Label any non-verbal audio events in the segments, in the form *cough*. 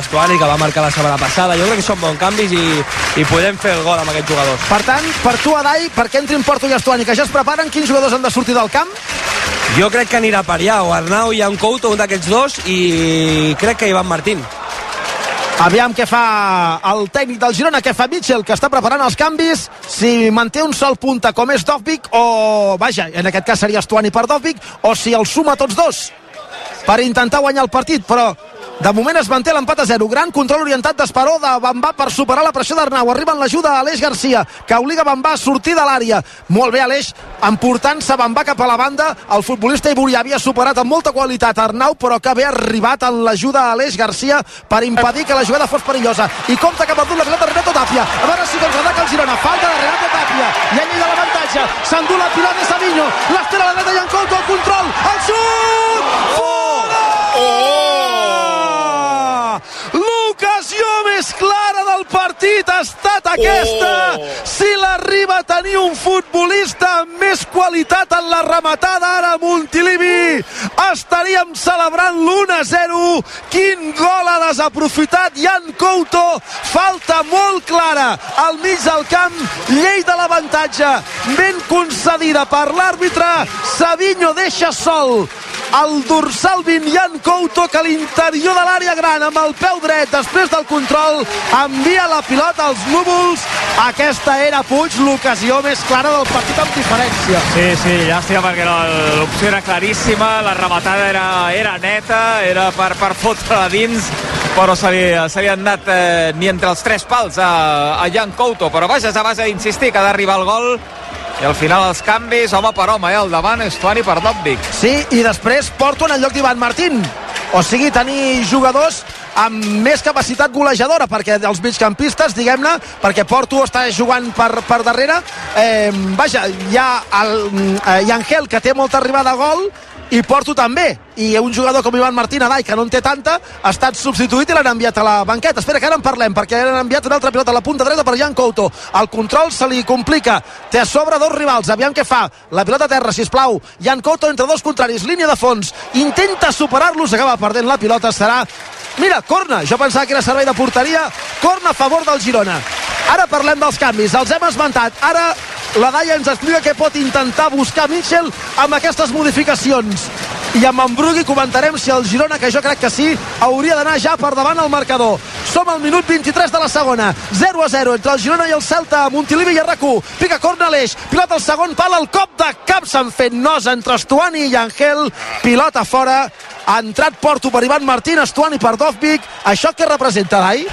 Estuani, que va marcar la setmana passada. Jo crec que són bons canvis i, i podem fer el gol amb aquests jugadors. Per tant, per tu, Adai, perquè entrin Porto i Estuani, que ja es preparen, quins jugadors han de sortir del camp? Jo crec que anirà per allà, o Arnau i en Couto, un d'aquests dos, i crec que Ivan Martín. Aviam què fa el tècnic del Girona, què fa Mitchell, que està preparant els canvis, si manté un sol punta com és Dovvik, o, vaja, en aquest cas seria Estuani per Dovvik, o si el suma tots dos per intentar guanyar el partit, però de moment es manté l'empat a 0. Gran control orientat d'Esperó de Bambà per superar la pressió d'Arnau. Arriba en l'ajuda a Aleix Garcia, que obliga Bambà a sortir de l'àrea. Molt bé Aleix, emportant-se Bambà cap a la banda. El futbolista iburià havia superat amb molta qualitat Arnau, però que bé arribat en l'ajuda a Aleix Garcia per impedir que la jugada fos perillosa. I compta que ha perdut la pilota Renato Tapia. A veure si doncs ataca el Girona. Falta de Renato Tapia. I ell de l'avantatge. S'endú la pilota de Savinho. L'estela la dreta i en Couto. El control. El xut! Oh! L'ocasió més clara del partit ha estat aquesta. Oh. Si l'arriba a tenir un futbolista amb més qualitat en la rematada ara a Montilivi, estaríem celebrant l'1-0. Quin gol ha desaprofitat Jan Couto. Falta molt clara al mig del camp. Llei de l'avantatge ben concedida per l'àrbitre. Savinho deixa sol el dorsal 20 Jan Couto que a l'interior de l'àrea gran amb el peu dret després del control envia la pilota als núvols. Aquesta era Puig l'ocasió més clara del partit amb diferència. Sí, sí, llàstima perquè l'opció era claríssima la rematada era, era neta era per, per fotre a dins però se li, se li han anat eh, ni entre els tres pals a, a Jan Couto. Però vaja, a base d'insistir que ha d'arribar el gol i al final els canvis, home per home, eh? al davant Estuani per Dòbvic. Sí, i després Porto en el lloc d'Ivan Martín. O sigui, tenir jugadors amb més capacitat golejadora, perquè els migcampistes, diguem-ne, perquè Porto està jugant per, per darrere, eh, vaja, hi ha el, eh, hi ha Angel, que té molta arribada a gol, i Porto també. I un jugador com Ivan Martín Adai que no en té tanta ha estat substituït i l'han enviat a la banqueta. Espera que ara en parlem perquè han enviat una altra pilota a la punta dreta per Jan Couto. El control se li complica. Té a sobre dos rivals. Aviam què fa. La pilota a terra sisplau. Jan Couto entre dos contraris línia de fons. Intenta superar-los acaba perdent la pilota. Serà Mira, corna, jo pensava que era servei de porteria, corna a favor del Girona. Ara parlem dels canvis, els hem esmentat. Ara la Daia ens explica què pot intentar buscar Mitchell amb aquestes modificacions. I amb en Brugui comentarem si el Girona, que jo crec que sí, hauria d'anar ja per davant al marcador. Som al minut 23 de la segona. 0 a 0 entre el Girona i el Celta, Montilivi i Arracú. Pica corna l'eix, pilota al segon pal, el cop de cap s'han fet nos entre Estuani i Angel. Pilota fora, ha entrat Porto per Ivan Martín, Estuani per Dovvik. Això què representa, Dai?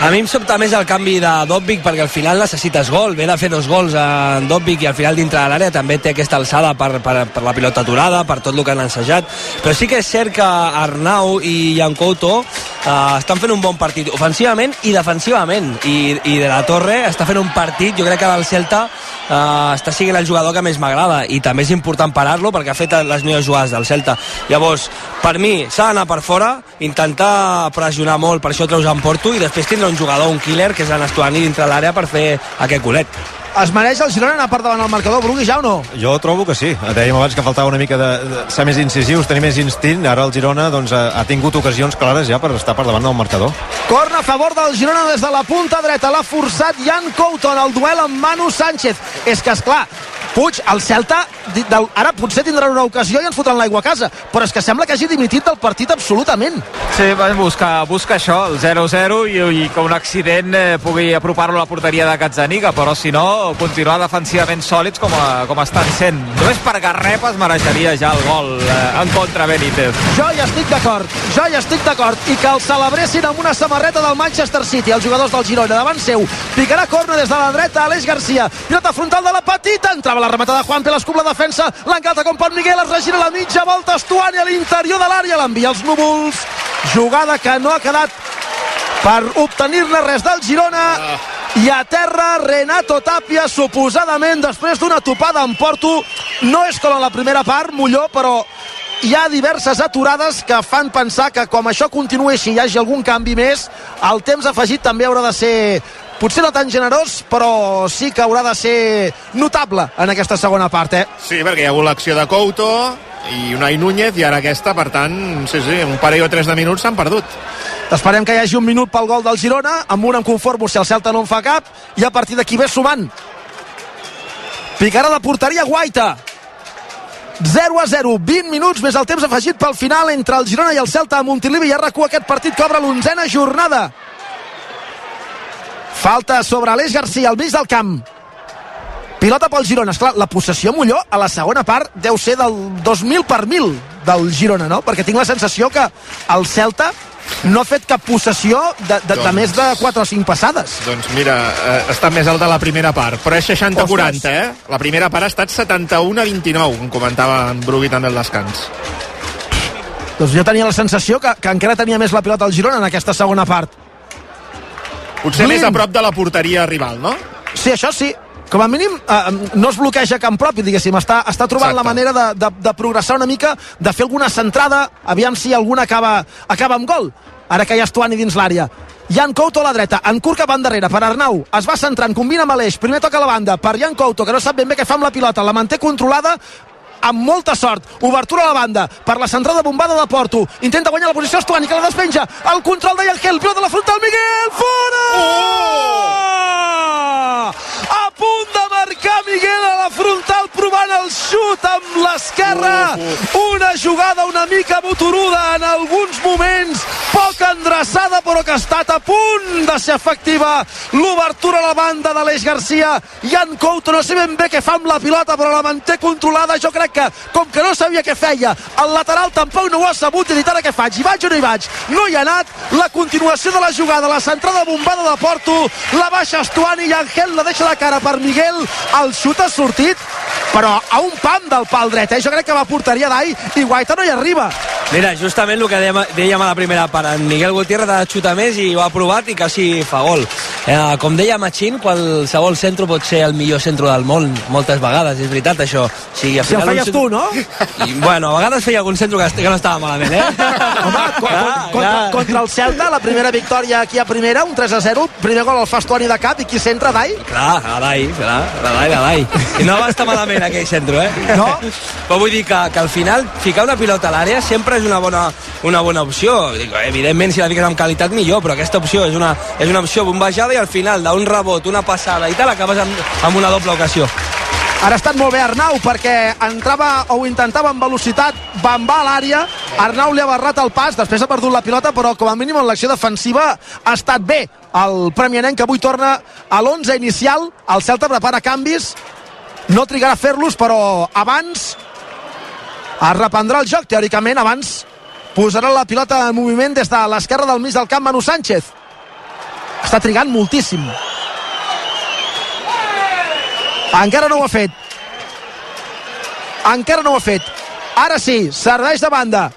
A mi em sobta més el canvi de Dovvik perquè al final necessites gol, ve de fer dos gols en Dovvik i al final dintre de l'àrea també té aquesta alçada per, per, per la pilota aturada, per tot el que han ensajat, però sí que és cert que Arnau i Jan Couto uh, estan fent un bon partit ofensivament i defensivament. I, i de la Torre està fent un partit, jo crec que del Celta uh, està siguent el jugador que més m'agrada. I també és important parar-lo perquè ha fet les millors jugades del Celta. Llavors, per mi, s'ha d'anar per fora intentar pressionar molt per això treus en Porto i després tindre un jugador, un killer que és l'Estuani dintre l'àrea per fer aquest golet es mereix el Girona anar per davant al marcador, Brugui, ja o no? Jo trobo que sí. Dèiem abans que faltava una mica de, de ser més incisius, tenir més instint. Ara el Girona doncs, ha, ha tingut ocasions clares ja per estar per davant del marcador. Corna a favor del Girona des de la punta dreta. L'ha forçat Jan Couto en el duel amb Manu Sánchez. És que, és clar, Puig, el Celta, ara potser tindrà una ocasió i ens fotran l'aigua a casa, però és que sembla que hagi dimitit del partit absolutament. Sí, va buscar, buscar això, el 0-0 i, i que un accident eh, pugui apropar-lo a la porteria de Gazzaniga, però si no, continuar defensivament sòlids com, a, com estan sent. Només per Garrep es mereixeria ja el gol eh, en contra Benítez. Jo hi estic d'acord, jo hi estic d'acord, i que el celebressin amb una samarreta del Manchester City, els jugadors del Girona, davant seu. Picarà corna des de la dreta, Aleix Garcia, pilota frontal de la petita, entrava la remata de Juan Pelas la defensa, l'encalta com pot Miguel, es regira la mitja volta, Estuani a l'interior de l'àrea, l'envia als núvols, jugada que no ha quedat per obtenir-ne res del Girona. I a terra Renato Tapia suposadament després d'una topada en Porto no és com en la primera part Molló però hi ha diverses aturades que fan pensar que com això continuï així hi hagi algun canvi més el temps afegit també haurà de ser potser no tan generós, però sí que haurà de ser notable en aquesta segona part, eh? Sí, perquè hi ha hagut l'acció de Couto i Unai Núñez i ara aquesta, per tant, sí, sí, un parell o tres de minuts s'han perdut. Esperem que hi hagi un minut pel gol del Girona, amb un em conformo si el Celta no en fa cap, i a partir d'aquí ve sumant. Picarà de porteria Guaita. 0 a 0, 20 minuts més el temps afegit pel final entre el Girona i el Celta a Montilivi i RQ aquest partit cobra l'onzena jornada falta sobre Aleix Garcia al mig del camp pilota pel Girona Esclar, la possessió Molló a la segona part deu ser del 2000 per 1000 del Girona, no? Perquè tinc la sensació que el Celta no ha fet cap possessió de, de, doncs, de més de 4 o 5 passades. Doncs mira, eh, està més alt de la primera part, però és 60-40, eh? La primera part ha estat 71 a 29, com comentava en Brugui també al descans. Doncs jo tenia la sensació que, que encara tenia més la pilota al Girona en aquesta segona part. Potser Blin. més a prop de la porteria rival, no? Sí, això sí, com a mínim eh, no es bloqueja camp propi, diguéssim, està, està trobant Exacte. la manera de, de, de progressar una mica, de fer alguna centrada, aviam si alguna acaba, acaba amb gol, ara que hi ha Estuani dins l'àrea. Jan Couto a la dreta, en curt cap endarrere per Arnau, es va centrant, combina amb Aleix, primer toca a la banda per Jan Couto, que no sap ben bé què fa amb la pilota, la manté controlada, amb molta sort. Obertura a la banda per la centrada bombada de Porto. Intenta guanyar la posició Estuani, que la despenja. El control de Yangel, pilota de la frontal, Miguel, fora! Oh! a punt de marcar Miguel a la frontal provant el xut amb l'esquerra una jugada una mica motoruda en alguns moments poc endreçada però que ha estat a punt de ser efectiva l'obertura a la banda d'Aleix Garcia i en Couto no sé ben bé què fa amb la pilota però la manté controlada jo crec que com que no sabia què feia el lateral tampoc no ho ha sabut i dit ara què faig, hi vaig o no hi vaig no hi ha anat, la continuació de la jugada la centrada bombada de Porto la baixa Estuani i Angel la deixa de cara per Miguel, el xut ha sortit però a un pam del pal dret eh? jo crec que va porteria d'Ai i Guaita no hi arriba Mira, justament el que dèiem, dèiem a la primera part, en Miguel Gutiérrez ha de xutar més i ho ha provat i quasi fa gol. Eh, com deia Machín, qualsevol centre pot ser el millor centre del món, moltes vegades, és veritat això. Sí, si el feies centre... tu, no? I, bueno, a vegades feia algun centre que, que no estava malament, eh? *laughs* Home, co clar, contra, clar. contra el Celta, la primera victòria aquí a primera, un 3 a 0, primer gol al Fastuani de cap, i qui centra, Dai? Clar, a Dai, clar, a Dai, a Dai. I no va estar malament aquell centre, eh? No? *laughs* Però vull dir que, que al final ficar una pilota a l'àrea sempre és una bona, una bona opció. Dic, evidentment, si la fiques amb qualitat, millor, però aquesta opció és una, és una opció bombejada i al final d'un rebot, una passada i tal, acabes amb, amb una doble ocasió. Ara ha estat molt bé Arnau perquè entrava o intentava amb velocitat bambà a l'àrea. Arnau li ha barrat el pas, després ha perdut la pilota, però com a mínim en l'acció defensiva ha estat bé. El Premianenc que avui torna a l'11 inicial. El Celta prepara canvis. No trigarà a fer-los, però abans es reprendrà el joc, teòricament, abans posarà la pilota en moviment des de l'esquerra del mig del camp Manu Sánchez està trigant moltíssim encara no ho ha fet. Encara no ho ha fet. Ara sí, serveix de banda.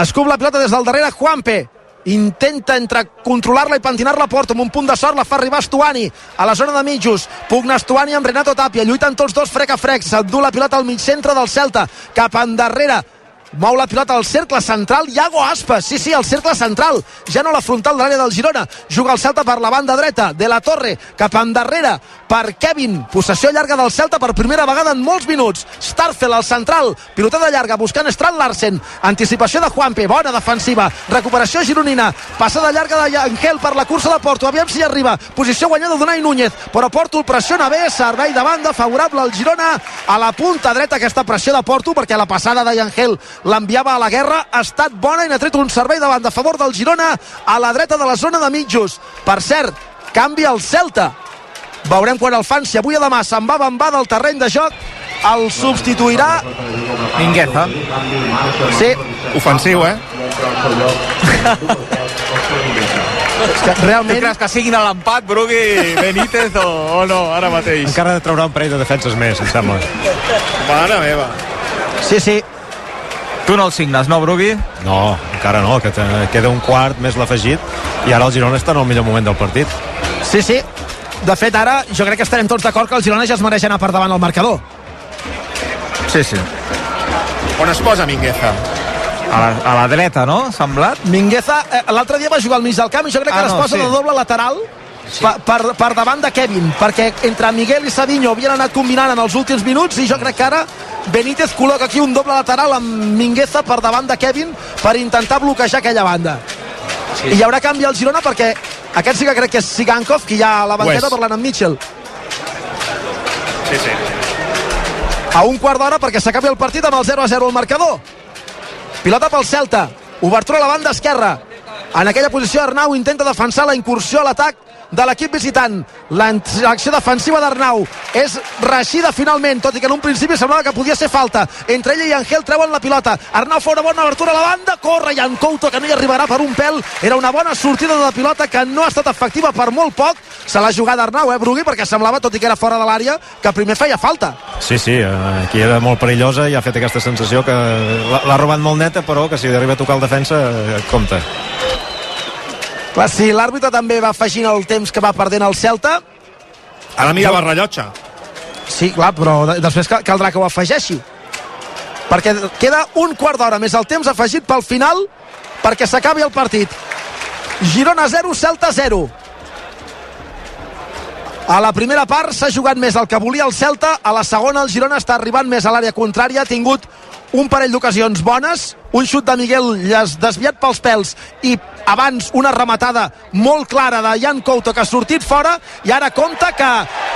Escup la pilota des del darrere Juanpe. Intenta entre controlar-la i pentinar-la porta amb un punt de sort. La fa arribar Estuani a la zona de mitjos. Pugna Estuani amb Renato Tapia. Lluiten tots dos frec a frec. S'endú la pilota al mig centre del Celta. Cap endarrere mou la pilota al cercle central Iago Aspas, sí, sí, al cercle central. Ja no la frontal de l'àrea del Girona. Juga el Celta per la banda dreta, de la Torre cap endarrere per Kevin. Possessió llarga del Celta per primera vegada en molts minuts, Starfel al central. Pilotada llarga buscant Strand Larsen. Anticipació de Juanpe, bona defensiva. Recuperació gironina, passada llarga de Angel per la cursa de Porto, aviam si arriba. Posició guanyada d'Unai Núñez, però Porto el pressiona bé, servei de banda favorable al Girona. A la punta dreta aquesta pressió de Porto perquè la passada de Angel l'enviava a la guerra, ha estat bona i n'ha tret un servei de banda a favor del Girona a la dreta de la zona de mitjos. Per cert, canvia el Celta. Veurem quan el fan, si avui o demà se'n va bambà del terreny de joc, el substituirà Mingueza. Sí. Ofensiu, eh? És que realment... Tu creus que siguin a l'empat, Brugui, Benítez o, o no, ara mateix? Encara traurà un parell de defenses més, em sembla. Mare meva. Sí, sí, Tu no el signes, no, Brugui? No, encara no, que queda un quart més l'afegit i ara el Girona està en el millor moment del partit. Sí, sí. De fet, ara jo crec que estarem tots d'acord que el Girona ja es mereix anar per davant al marcador. Sí, sí. On es posa Mingueza? A la, a la dreta, no? Semblat? Mingueza, eh, l'altre dia va jugar al mig del camp i jo crec que Ah, ara es no, posa sí. de doble lateral Sí. per, per, per davant de Kevin, perquè entre Miguel i Savinho havien anat combinant en els últims minuts i jo crec que ara Benítez col·loca aquí un doble lateral amb Mingueza per davant de Kevin per intentar bloquejar aquella banda. sí. I hi haurà canvi al Girona perquè aquest sí que crec que és Sigankov, qui hi ha a la banqueta parlant amb Mitchell. Sí, sí. A un quart d'hora perquè s'acabi el partit amb el 0 a 0 al marcador. Pilota pel Celta. Obertura a la banda esquerra. En aquella posició Arnau intenta defensar la incursió a l'atac de l'equip visitant. L'acció defensiva d'Arnau és reixida finalment, tot i que en un principi semblava que podia ser falta. Entre ella i Angel treuen la pilota. Arnau fa una bona obertura a la banda, corre Jan Couto, que no hi arribarà per un pèl. Era una bona sortida de la pilota que no ha estat efectiva per molt poc. Se l'ha jugat Arnau, eh, Brugui, perquè semblava, tot i que era fora de l'àrea, que primer feia falta. Sí, sí, eh, aquí era molt perillosa i ha fet aquesta sensació que l'ha robat molt neta, però que si arriba a tocar el defensa, eh, compta. Clar, sí, l'àrbitre també va afegint el temps que va perdent el Celta. Ara mirava el rellotge. Sí, clar, però després caldrà que ho afegeixi. Perquè queda un quart d'hora més el temps afegit pel final perquè s'acabi el partit. Girona 0, Celta 0. A la primera part s'ha jugat més el que volia el Celta, a la segona el Girona està arribant més a l'àrea contrària, ha tingut un parell d'ocasions bones, un xut de Miguel desviat pels pèls i abans una rematada molt clara de Jan Couto que ha sortit fora i ara compta que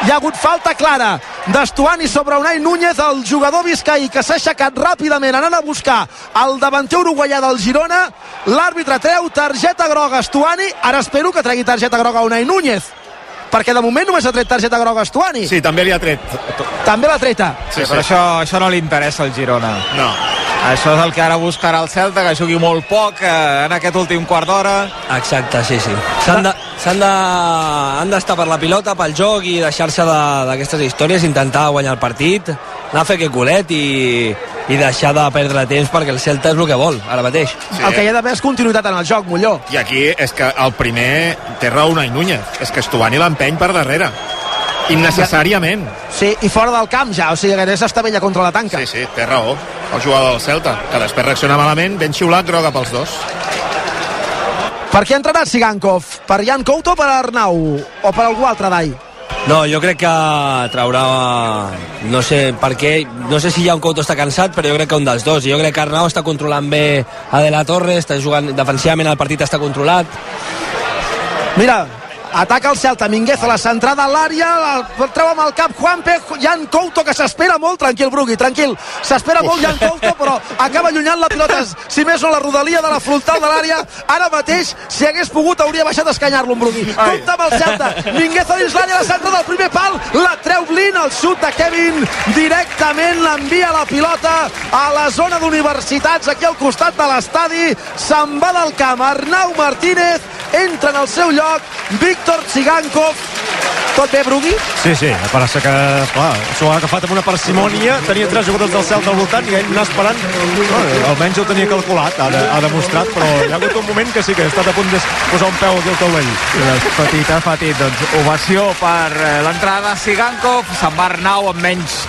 hi ha hagut falta clara d'Estuani sobre Unai Núñez el jugador Vizcaí que s'ha aixecat ràpidament anant a buscar el davanter uruguaià del Girona. L'àrbitre treu targeta groga Estuani. Ara espero que tregui targeta groga Unai Núñez perquè de moment només ha tret targeta groga Estuani. Sí, també li ha tret. També l'ha treta. Sí, sí, però això, això no li interessa al Girona. No. Això és el que ara buscarà el Celta, que jugui molt poc eh, en aquest últim quart d'hora. Exacte, sí, sí. S'han de, s'han de, han d'estar per la pilota, pel joc i deixar-se d'aquestes històries, intentar guanyar el partit, anar a fer que culet i, i deixar de perdre temps perquè el Celta és el que vol ara mateix. Sí. El que hi ha d'haver és continuïtat en el joc, Molló. I aquí és que el primer té raó Unai Núñez, és que Estubani l'empeny per darrere. Innecessàriament. Sí, i fora del camp ja, o sigui que és estavella contra la tanca. Sí, sí, té raó. El jugador del Celta, que després reacciona malament, ben xiulat, groga pels dos. Per qui ha entrenat Sigankov? Per Jan Couto o per Arnau? O per algú altre, Dai? No, jo crec que traurà... No sé per què... No sé si Jan Couto està cansat, però jo crec que un dels dos. Jo crec que Arnau està controlant bé a De La Torre, està jugant defensivament, el partit està controlat. Mira, Ataca el Celta, Minguez a la centrada a l'àrea, el treu amb el cap Juanpe, Jan Couto, que s'espera molt, tranquil, Brugui, tranquil, s'espera molt Jan Couto, però acaba allunyant la pilota, si més no la rodalia de la frontal de l'àrea, ara mateix, si hagués pogut, hauria baixat a escanyar-lo en Brugui. Compte amb el Celta, Minguez a dins l'àrea, la centra del primer pal, la treu Blin, el xut de Kevin, directament l'envia la pilota a la zona d'universitats, aquí al costat de l'estadi, se'n va del camp, Arnau Martínez, entra en el seu lloc, Víctor Víctor Tsigankov tot bé, Brugui? Sí, sí, a part que, clar, s'ho ha agafat amb una parsimònia, tenia tres jugadors del Celta al voltant i ell anar esperant, no, almenys ho tenia calculat, ha, de, ha demostrat, però hi ha hagut un moment que sí que ha estat a punt de posar un peu aquí al taulell. Petita, petit, doncs ovació per eh, l'entrada de Sigankov, se'n va Arnau amb menys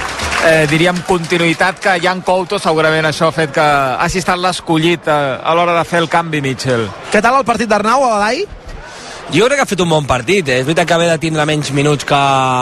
eh, diríem continuïtat que Jan Couto segurament això ha fet que hagi estat l'escollit a, eh, a l'hora de fer el canvi Mitchell. Què tal el partit d'Arnau, Adai? Jo crec que ha fet un bon partit, eh? és veritat que ha de tindre menys minuts que,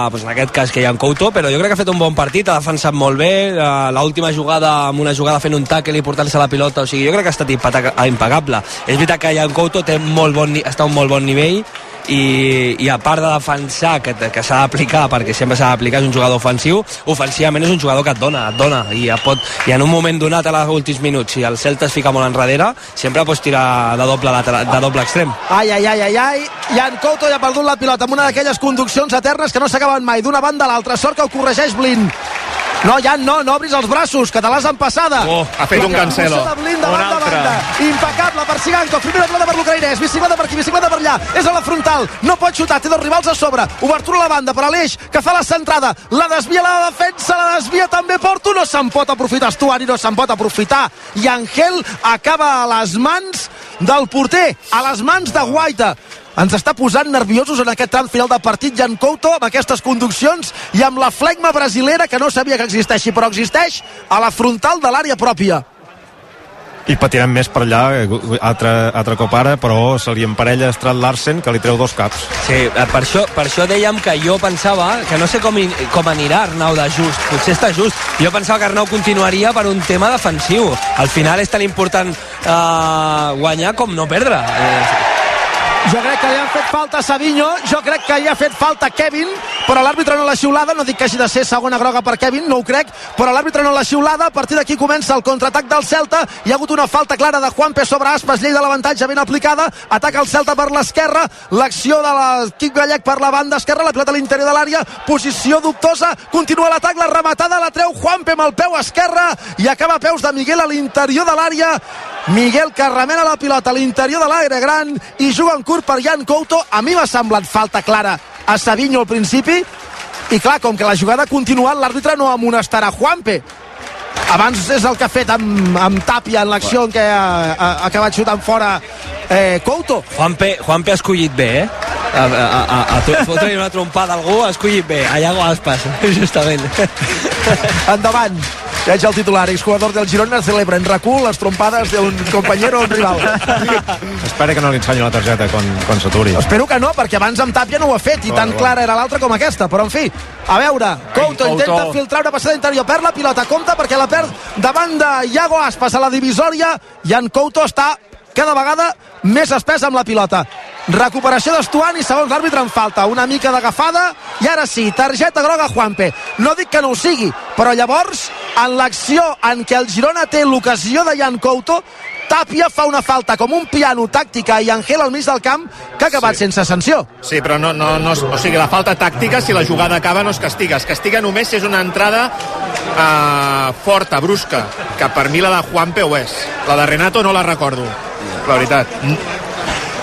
pues en aquest cas, que hi ha en Couto, però jo crec que ha fet un bon partit, ha defensat molt bé, eh, l'última jugada, amb una jugada fent un tackle i portant-se la pilota, o sigui, jo crec que ha estat impagable. És veritat que en Couto té molt bon, està a un molt bon nivell, i, i a part de defensar que, que s'ha d'aplicar perquè sempre s'ha d'aplicar és un jugador ofensiu ofensivament és un jugador que et dona, et dona i, et pot, i en un moment donat a les últims minuts si el Celta es fica molt enrere sempre pots tirar de doble, lateral, de doble extrem ai, ai, ai, ai, ai Jan Couto ja ha perdut la pilota amb una d'aquelles conduccions eternes que no s'acaben mai d'una banda a l'altra sort que ho corregeix Blin no, ja no, no obris els braços, que te l'has empassada. Oh, ha fet un cancelo. Un altre. Impecable per Siganco, primera pilota per l'ucraïnès, bicicleta per aquí, bicicleta per allà, és a la frontal, no pot xutar, té dos rivals a sobre, obertura a la banda per Aleix, que fa la centrada, la desvia la defensa, la desvia també Porto, no se'n pot aprofitar Estuani, no se'n pot aprofitar, i Angel acaba a les mans del porter, a les mans de Guaita. Ens està posant nerviosos en aquest tram final de partit Jan Couto amb aquestes conduccions i amb la flegma brasilera que no sabia que existeixi però existeix a la frontal de l'àrea pròpia i patirem més per allà altre, altre cop ara però se li emparella Strat Larsen que li treu dos caps. Sí, eh, per això, per això dèiem que jo pensava que no sé com, com anirà Arnau de just. Potser està just, jo pensava que Arnau continuaria per un tema defensiu. Al final és tan important eh, guanyar com no perdre. Eh, Jo crec que li han fet falta a Savinho, jo crec que li ha fet falta Kevin, però l'àrbitre no l'ha xiulada, no dic que hagi de ser segona groga per Kevin, no ho crec, però l'àrbitre no l'ha xiulada, a partir d'aquí comença el contraatac del Celta, hi ha hagut una falta clara de Juanpe sobre Aspas, llei de l'avantatge ben aplicada, ataca el Celta per l'esquerra, l'acció de l'equip gallec per la banda esquerra, la pilota a l'interior de l'àrea, posició dubtosa, continua l'atac, la rematada la treu Juanpe amb el peu esquerre i acaba a peus de Miguel a l'interior de l'àrea, Miguel que remena la pilota a l'interior de l'aire gran i juga en curt per Jan Couto. A mi m'ha semblat falta clara a Savinho al principi i clar, com que la jugada ha continuat, l'àrbitre no amonestarà Juanpe. Abans és el que ha fet amb, amb Tàpia en l'acció en què ha, ha, ha acabat xutant fora eh, Couto. Juanpe, Juanpe ha escollit bé, eh? A, a, a, a fotre una trompada a algú ha escollit bé. A Iago Aspas, justament. Endavant. Veig el titular, exjugador del Girona celebra en recul les trompades d'un companyero o un rival. Espera que no li ensenyi la targeta quan, quan s'aturi. Espero que no, perquè abans amb Tàpia no ho ha fet i tan clara era l'altra com aquesta, però en fi, a veure, Couto Couto. intenta filtrar una passada interior, perd la pilota, compta perquè la perd davant de Iago Aspas a la divisòria i en Couto està cada vegada més espès amb la pilota. Recuperació d'Estuani, segons l'àrbitre en falta. Una mica d'agafada i ara sí, targeta groga Juanpe. No dic que no ho sigui, però llavors, en l'acció en què el Girona té l'ocasió de Jan Couto, Tàpia fa una falta com un piano tàctica i Angel al mig del camp que ha acabat Sí. sense sanció. Sí, però no, no, no, o sigui, la falta tàctica, si la jugada acaba, no es castiga. Es castiga només si és una entrada uh, forta, brusca, que per mi la de Juanpe ho és. La de Renato no la recordo, la veritat.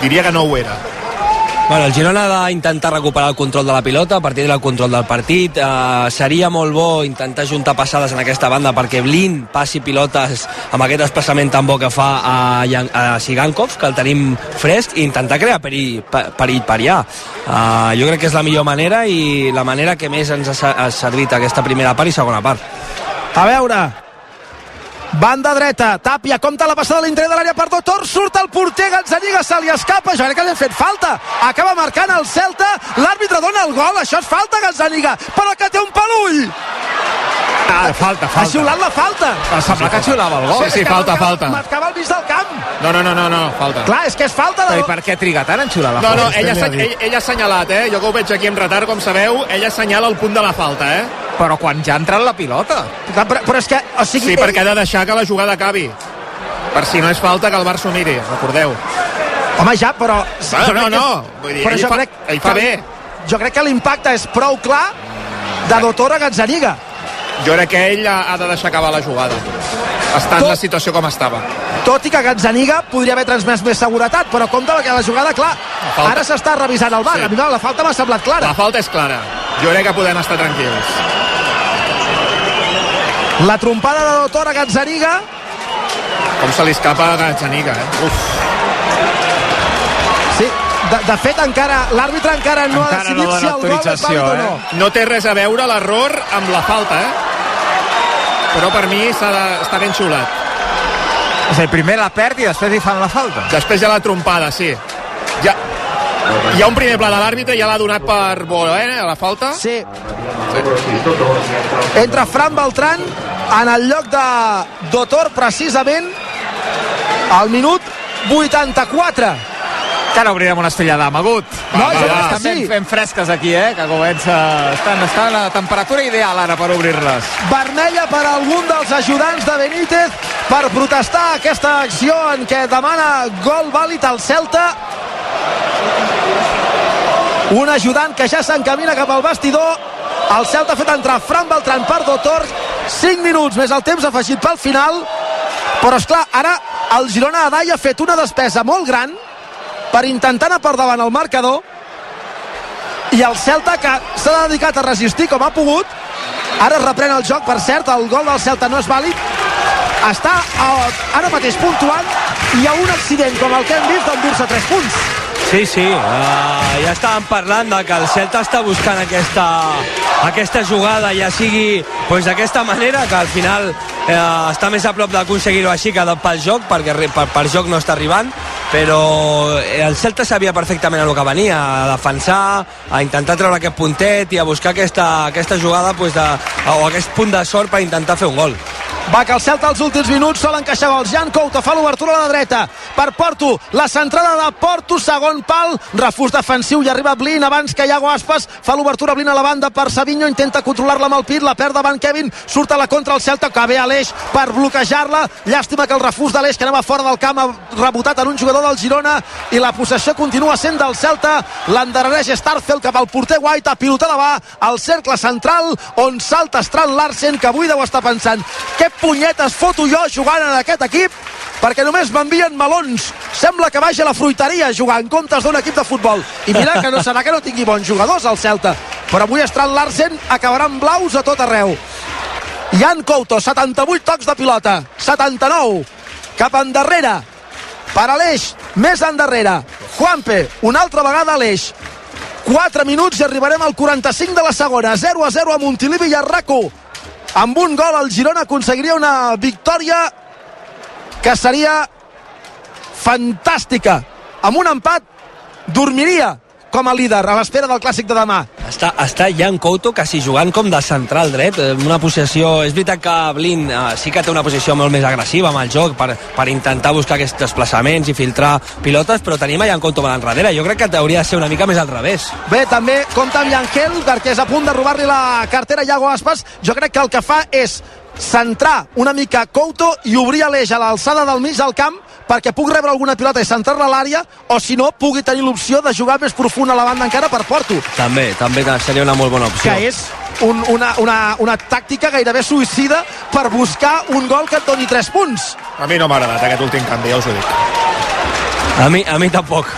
Diria que no ho era. Bueno, el Girona ha d'intentar recuperar el control de la pilota a partir del control del partit. Uh, seria molt bo intentar juntar passades en aquesta banda perquè Blin passi pilotes amb aquest desplaçament tan bo que fa a, a Sigankov, que el tenim fresc, i intentar crear perill, pe- perill per allà. Uh, jo crec que és la millor manera i la manera que més ens ha, ha servit aquesta primera part i segona part. A veure, banda dreta, Tàpia, compta la passada a l'interior de l'àrea per Dotor, surt el porter, Gazzaniga se li escapa, jo crec que li han fet falta, acaba marcant el Celta, l'àrbitre dona el gol, això és falta, Gazzaniga, però que té un pelull, Ah, falta, ha falta. xiulat la falta. Em sembla que xiulava el gol. Sí, sí, falta, falta. Marcava al mig del camp. No, no, no, no, no falta. Clar, és que és falta de... i per què triga tant en xiular la No, no, falta? ella, ell, dit. ell ha assenyalat, eh? Jo que ho veig aquí en retard, com sabeu, ella assenyala el punt de la falta, eh? Però quan ja ha entrat la pilota. Però, però és que, o sigui... Sí, perquè ha de deixar que la jugada acabi. Per si no és falta, que el Barça ho miri, recordeu. Home, ja, però... Jo no, que- no, vull dir, però ell jo fa- crec ell fa bé. Jo crec que l'impacte és prou clar de Dotor a Gazzaniga. Jo crec que ell ha, ha de deixar acabar la jugada. Està en Tot- la situació com estava. Tot i que Gazzaniga podria haver transmès més seguretat, però compte que la jugada, clar, falta. ara s'està revisant el bar. Sí. A mi no, la falta m'ha semblat clara. La falta és clara. Jo crec que podem estar tranquils. La trompada de Dotor a Gazzaniga, Com se li escapa a Gazzaniga, eh? Uf, sí, de, de fet encara l'àrbitre encara no Encara ha decidit no si el gol és vàlid o eh? no. no té res a veure l'error amb la falta, eh? Però per mi està ben xiulat. És a dir, primer la perd i després li fan la falta. Després ja la trompada, sí. Ja, hi ha un primer pla de l'àrbitre, ja l'ha donat per bo, eh, a la falta. Sí. Entra Fran Beltran en el lloc de Dotor precisament al minut 84. Que ara obrirem una estellada amagut. No, crec que Estan ben, ben fresques aquí, eh? Que comença... Estan, estan a la temperatura ideal ara per obrir-les. vermella per algun dels ajudants de Benítez per protestar aquesta acció en què demana gol vàlid al Celta un ajudant que ja s'encamina cap al vestidor el Celta ha fet entrar Fran Beltran per Dotor 5 minuts més el temps afegit pel final però és clar ara el Girona Adai ha fet una despesa molt gran per intentar anar per davant el marcador. I el Celta que s'ha dedicat a resistir com ha pogut ara es reprèn el joc, per cert el gol del Celta no és vàlid. Està eh, ara mateix puntuant. I hi ha un accident com el que hem vist d'endur-se 3 punts Sí, sí, uh, ja estàvem parlant de que el Celta està buscant aquesta, aquesta jugada, ja sigui pues, d'aquesta manera, que al final eh, està més a prop d'aconseguir-ho així que pel joc, perquè per, per joc no està arribant, però eh, el Celta sabia perfectament el que venia, a defensar, a intentar treure aquest puntet i a buscar aquesta, aquesta jugada pues, de, o aquest punt de sort per intentar fer un gol. va que el Celta als últims minuts sol encaixar gols. Jan Couto fa l'obertura a la dreta per Porto, la centrada de Porto, segon pal, refús defensiu i arriba Blin abans que Iago Aspas. Fa l'obertura Blin a la banda per Savinho, intenta controlar-la amb el pit, la perd davant Kevin, surt a la contra el Celta, que ve a l'eix per bloquejar-la, llàstima que el refús de l'eix que anava fora del camp ha rebotat en un jugador del Girona i la possessió continua sent del Celta, l'endarrereix Starfeld cap al porter White, a pilotada va al cercle central on salta Strand Larsen que avui deu estar pensant què punyetes foto jo jugant en aquest equip? Perquè només m'envien melons. Sembla que vagi a la fruiteria jugar en comptes d'un equip de futbol. I mira que no serà que no tingui bons jugadors al Celta. Però avui Strand Larsen acabarà amb blaus a tot arreu. Jan Couto, 78 tocs de pilota. 79 cap endarrere. Per a l'eix, més endarrere. Juanpe, una altra vegada a l'eix. 4 minuts i arribarem al 45 de la segona. 0 a 0 a Montilivi i a Raco amb un gol el Girona aconseguiria una victòria que seria fantàstica. Amb un empat dormiria com a líder a l'espera del clàssic de demà. Està, està Jan Couto quasi jugant com de central dret, una posició és veritat que Blin eh, sí que té una posició molt més agressiva amb el joc per, per intentar buscar aquests desplaçaments i filtrar pilotes, però tenim a Jan Couto per enrere, jo crec que hauria de ser una mica més al revés. Bé, també compta amb Llangel perquè és a punt de robar-li la cartera a Iago Aspas, jo crec que el que fa és centrar una mica Couto i obrir l'eix a l'alçada del mig del camp perquè pugui rebre alguna pilota i centrar-la a l'àrea o si no pugui tenir l'opció de jugar més profund a la banda encara per Porto. També, també seria una molt bona opció. Que és un, una, una, una tàctica gairebé suïcida per buscar un gol que et doni 3 punts. A mi no m'ha agradat aquest últim canvi, ja us ho dic. A mi, a mi tampoc.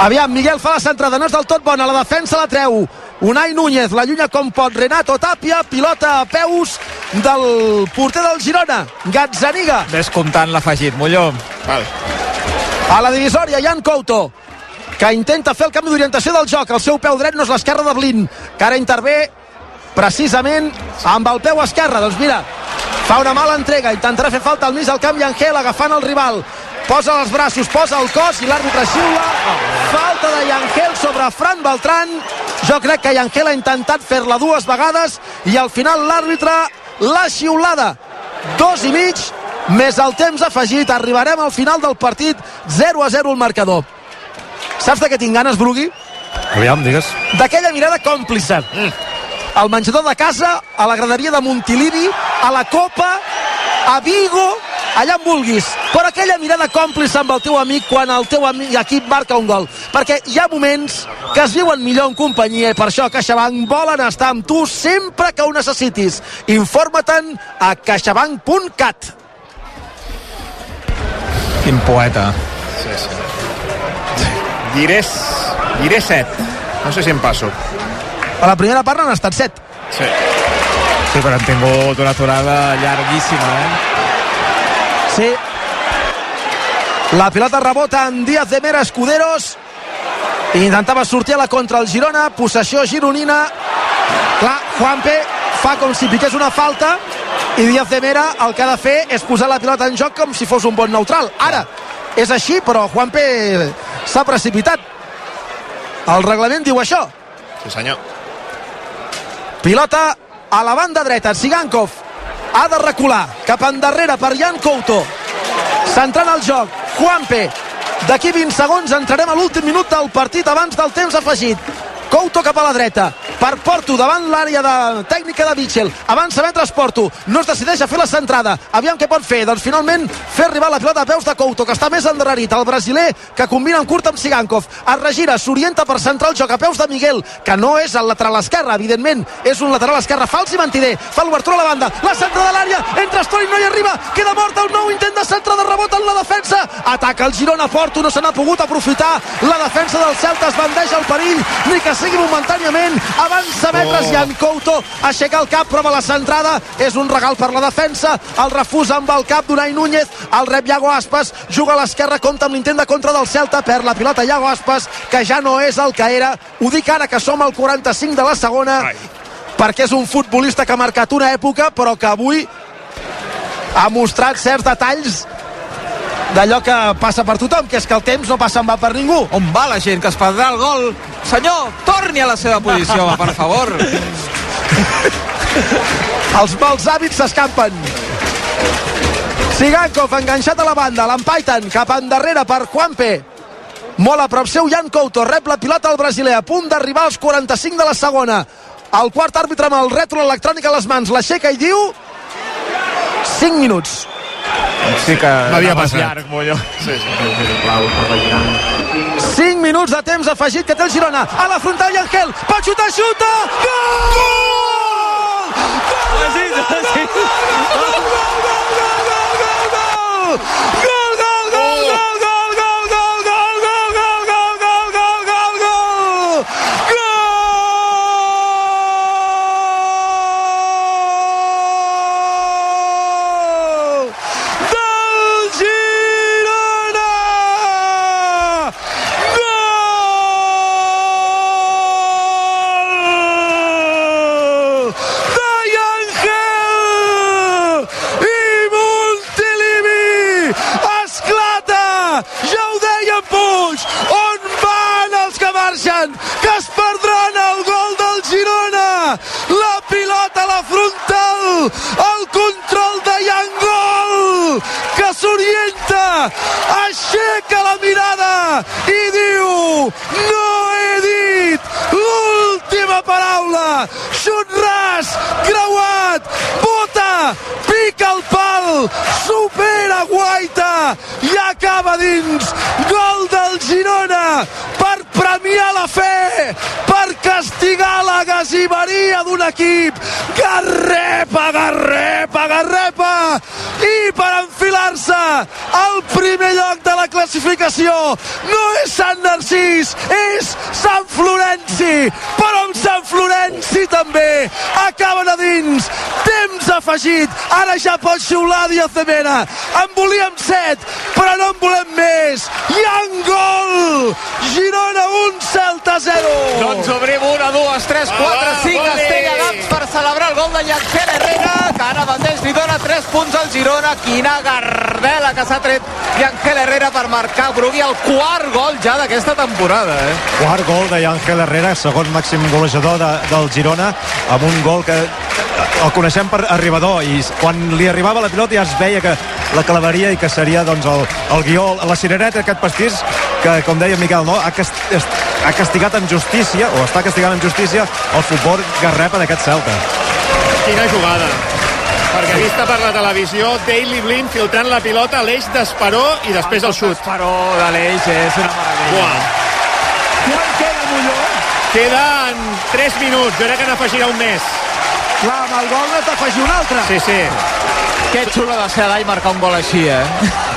Aviam, Miguel fa la centrada, no és del tot bona, la defensa la treu. Unai Núñez, la llunya com pot. Renato Tapia, pilota a peus del porter del Girona, Gazzaniga. Descomptant l'afegit, Molló. Val. A la divisòria, Jan Couto, que intenta fer el canvi d'orientació del joc. El seu peu dret no és l'esquerra de Blin, que ara intervé precisament amb el peu esquerre. Doncs mira, fa una mala entrega, intentarà fer falta al mig del camp i Angel agafant el rival posa els braços, posa el cos i l'àrbitre xiula falta de Yangel sobre Fran Beltran jo crec que Yangel ha intentat fer-la dues vegades i al final l'àrbitre l'ha xiulada dos i mig més el temps afegit arribarem al final del partit 0 a 0 el marcador saps de què tinc ganes Brugui? Aviam, digues. d'aquella mirada còmplice mm. al menjador de casa a la graderia de Montilivi a la Copa a Vigo allà on vulguis, però aquella mirada còmplice amb el teu amic quan el teu amic, equip marca un gol, perquè hi ha moments que es viuen millor en companyia i per això CaixaBank volen estar amb tu sempre que ho necessitis. Informa-te'n a caixabank.cat Quin poeta. Sí, sí. Diré, diré 7. No sé si em passo. A la primera part n'han estat 7. Sí. Sí, però han tingut una aturada llarguíssima, eh? Sí. La pilota rebota en Díaz de Mera Escuderos. Intentava sortir a la contra el Girona. Possessió gironina. Clar, Juanpe fa com si piqués una falta i Díaz de Mera el que ha de fer és posar la pilota en joc com si fos un bon neutral. Ara, és així, però Juanpe s'ha precipitat. El reglament diu això. Sí, senyor. Pilota a la banda dreta. Sigankov ha de recular cap endarrere per Jan Couto. Centrant el joc. Juanpe. D'aquí 20 segons entrarem a l'últim minut del partit abans del temps afegit. Couto cap a la dreta per Porto davant l'àrea de tècnica de Mitchell. Avança mentre Porto. No es decideix a fer la centrada. Aviam què pot fer. Doncs finalment fer arribar la pilota a peus de Couto que està més endarrerit. El brasiler que combina en curt amb Sigankov. Es regira, s'orienta per centrar el joc a peus de Miguel que no és el lateral esquerre evidentment. És un lateral esquerre fals i mentider. Fa l'obertura a la banda, la centra de l'àrea. Entra Story, no hi arriba, queda mort el nou. Intent de centre de rebot en la defensa. Ataca el Girona Porto, no se n'ha pogut aprofitar. La defensa del Celta es bandeja el perill, ni que sigui momentàniament avança metres oh. Jan Couto aixeca el cap, prova la centrada és un regal per la defensa el refús amb el cap d'Unai Núñez el rep Iago Aspas, juga a l'esquerra compta amb l'intent de contra del Celta, per la pilota Iago Aspas, que ja no és el que era ho dic ara que som al 45 de la segona Ai. perquè és un futbolista que ha marcat una època però que avui ha mostrat certs detalls d'allò que passa per tothom, que és que el temps no passa en va per ningú. On va la gent que es perdrà el gol? Senyor, torni a la seva posició, *laughs* per favor. Els mals hàbits s'escampen. Sigankov enganxat a la banda, l'empaiten cap endarrere per Juanpe. Molt a prop seu, Jan Couto rep la pilota al brasiler, a punt d'arribar als 45 de la segona. El quart àrbitre amb el rètol electrònic a les mans l'aixeca i diu 5 minuts. Sí que M'havia anaves passat. llarg, Molló. Sí, sí. 5 minuts de temps afegit que té el Girona. A la frontal i Angel. Pot xutar, xuta! Gol! Gol, gol, gol, gol, gol, gol, gol! Gol, gol, gol, No he dit l'última paraula! Xut ras! Creuat! Bota! Pica el pal! Supera Guaita! I acaba dins! Gol del Girona! Per premiar la fe! Per castigar la gasiveria d'un equip! Garrepa, garrepa, garrepa! I per enfilar-se al primer lloc de la classificació no és Sant Narcís, és Sant Florenci! Però amb Sant Florenci també acaben a dins! Temps afegit! Ara ja pot xiular Díaz de Mena! En volíem set, però no en volem més! Hi un gol! Girona 1, Celta 0! Doncs obrim 1, 2, 3, 4, 5 Ole! estellegats per celebrar el gol de Llancel Herrera, que ara mateix li dona 3 punts al Girona. Quina gardela que s'ha tret Llancel Herrera per marcar Brugui el quart gol ja d'aquesta temporada. Eh? Quart gol de Ángel Herrera, segon màxim golejador de, del Girona, amb un gol que el coneixem per arribador i quan li arribava la pilota ja es veia que la clavaria i que seria doncs, el, el guió, la cirereta aquest pastís que, com deia Miquel, no? ha, cast, ha castigat amb justícia o està castigant amb justícia el futbol garrepa d'aquest Celta. Quina jugada. Perquè vista per la televisió, Daily Blind filtrant la pilota a l'eix d'Esperó i després el xut. Però de l'eix és una meravella. Quan queda Molló? Queden 3 minuts, jo crec que n'afegirà un més. Clar, amb el gol no t'afegir un altre. Sí, sí. Que xulo de ser Adai marcar un gol així, eh?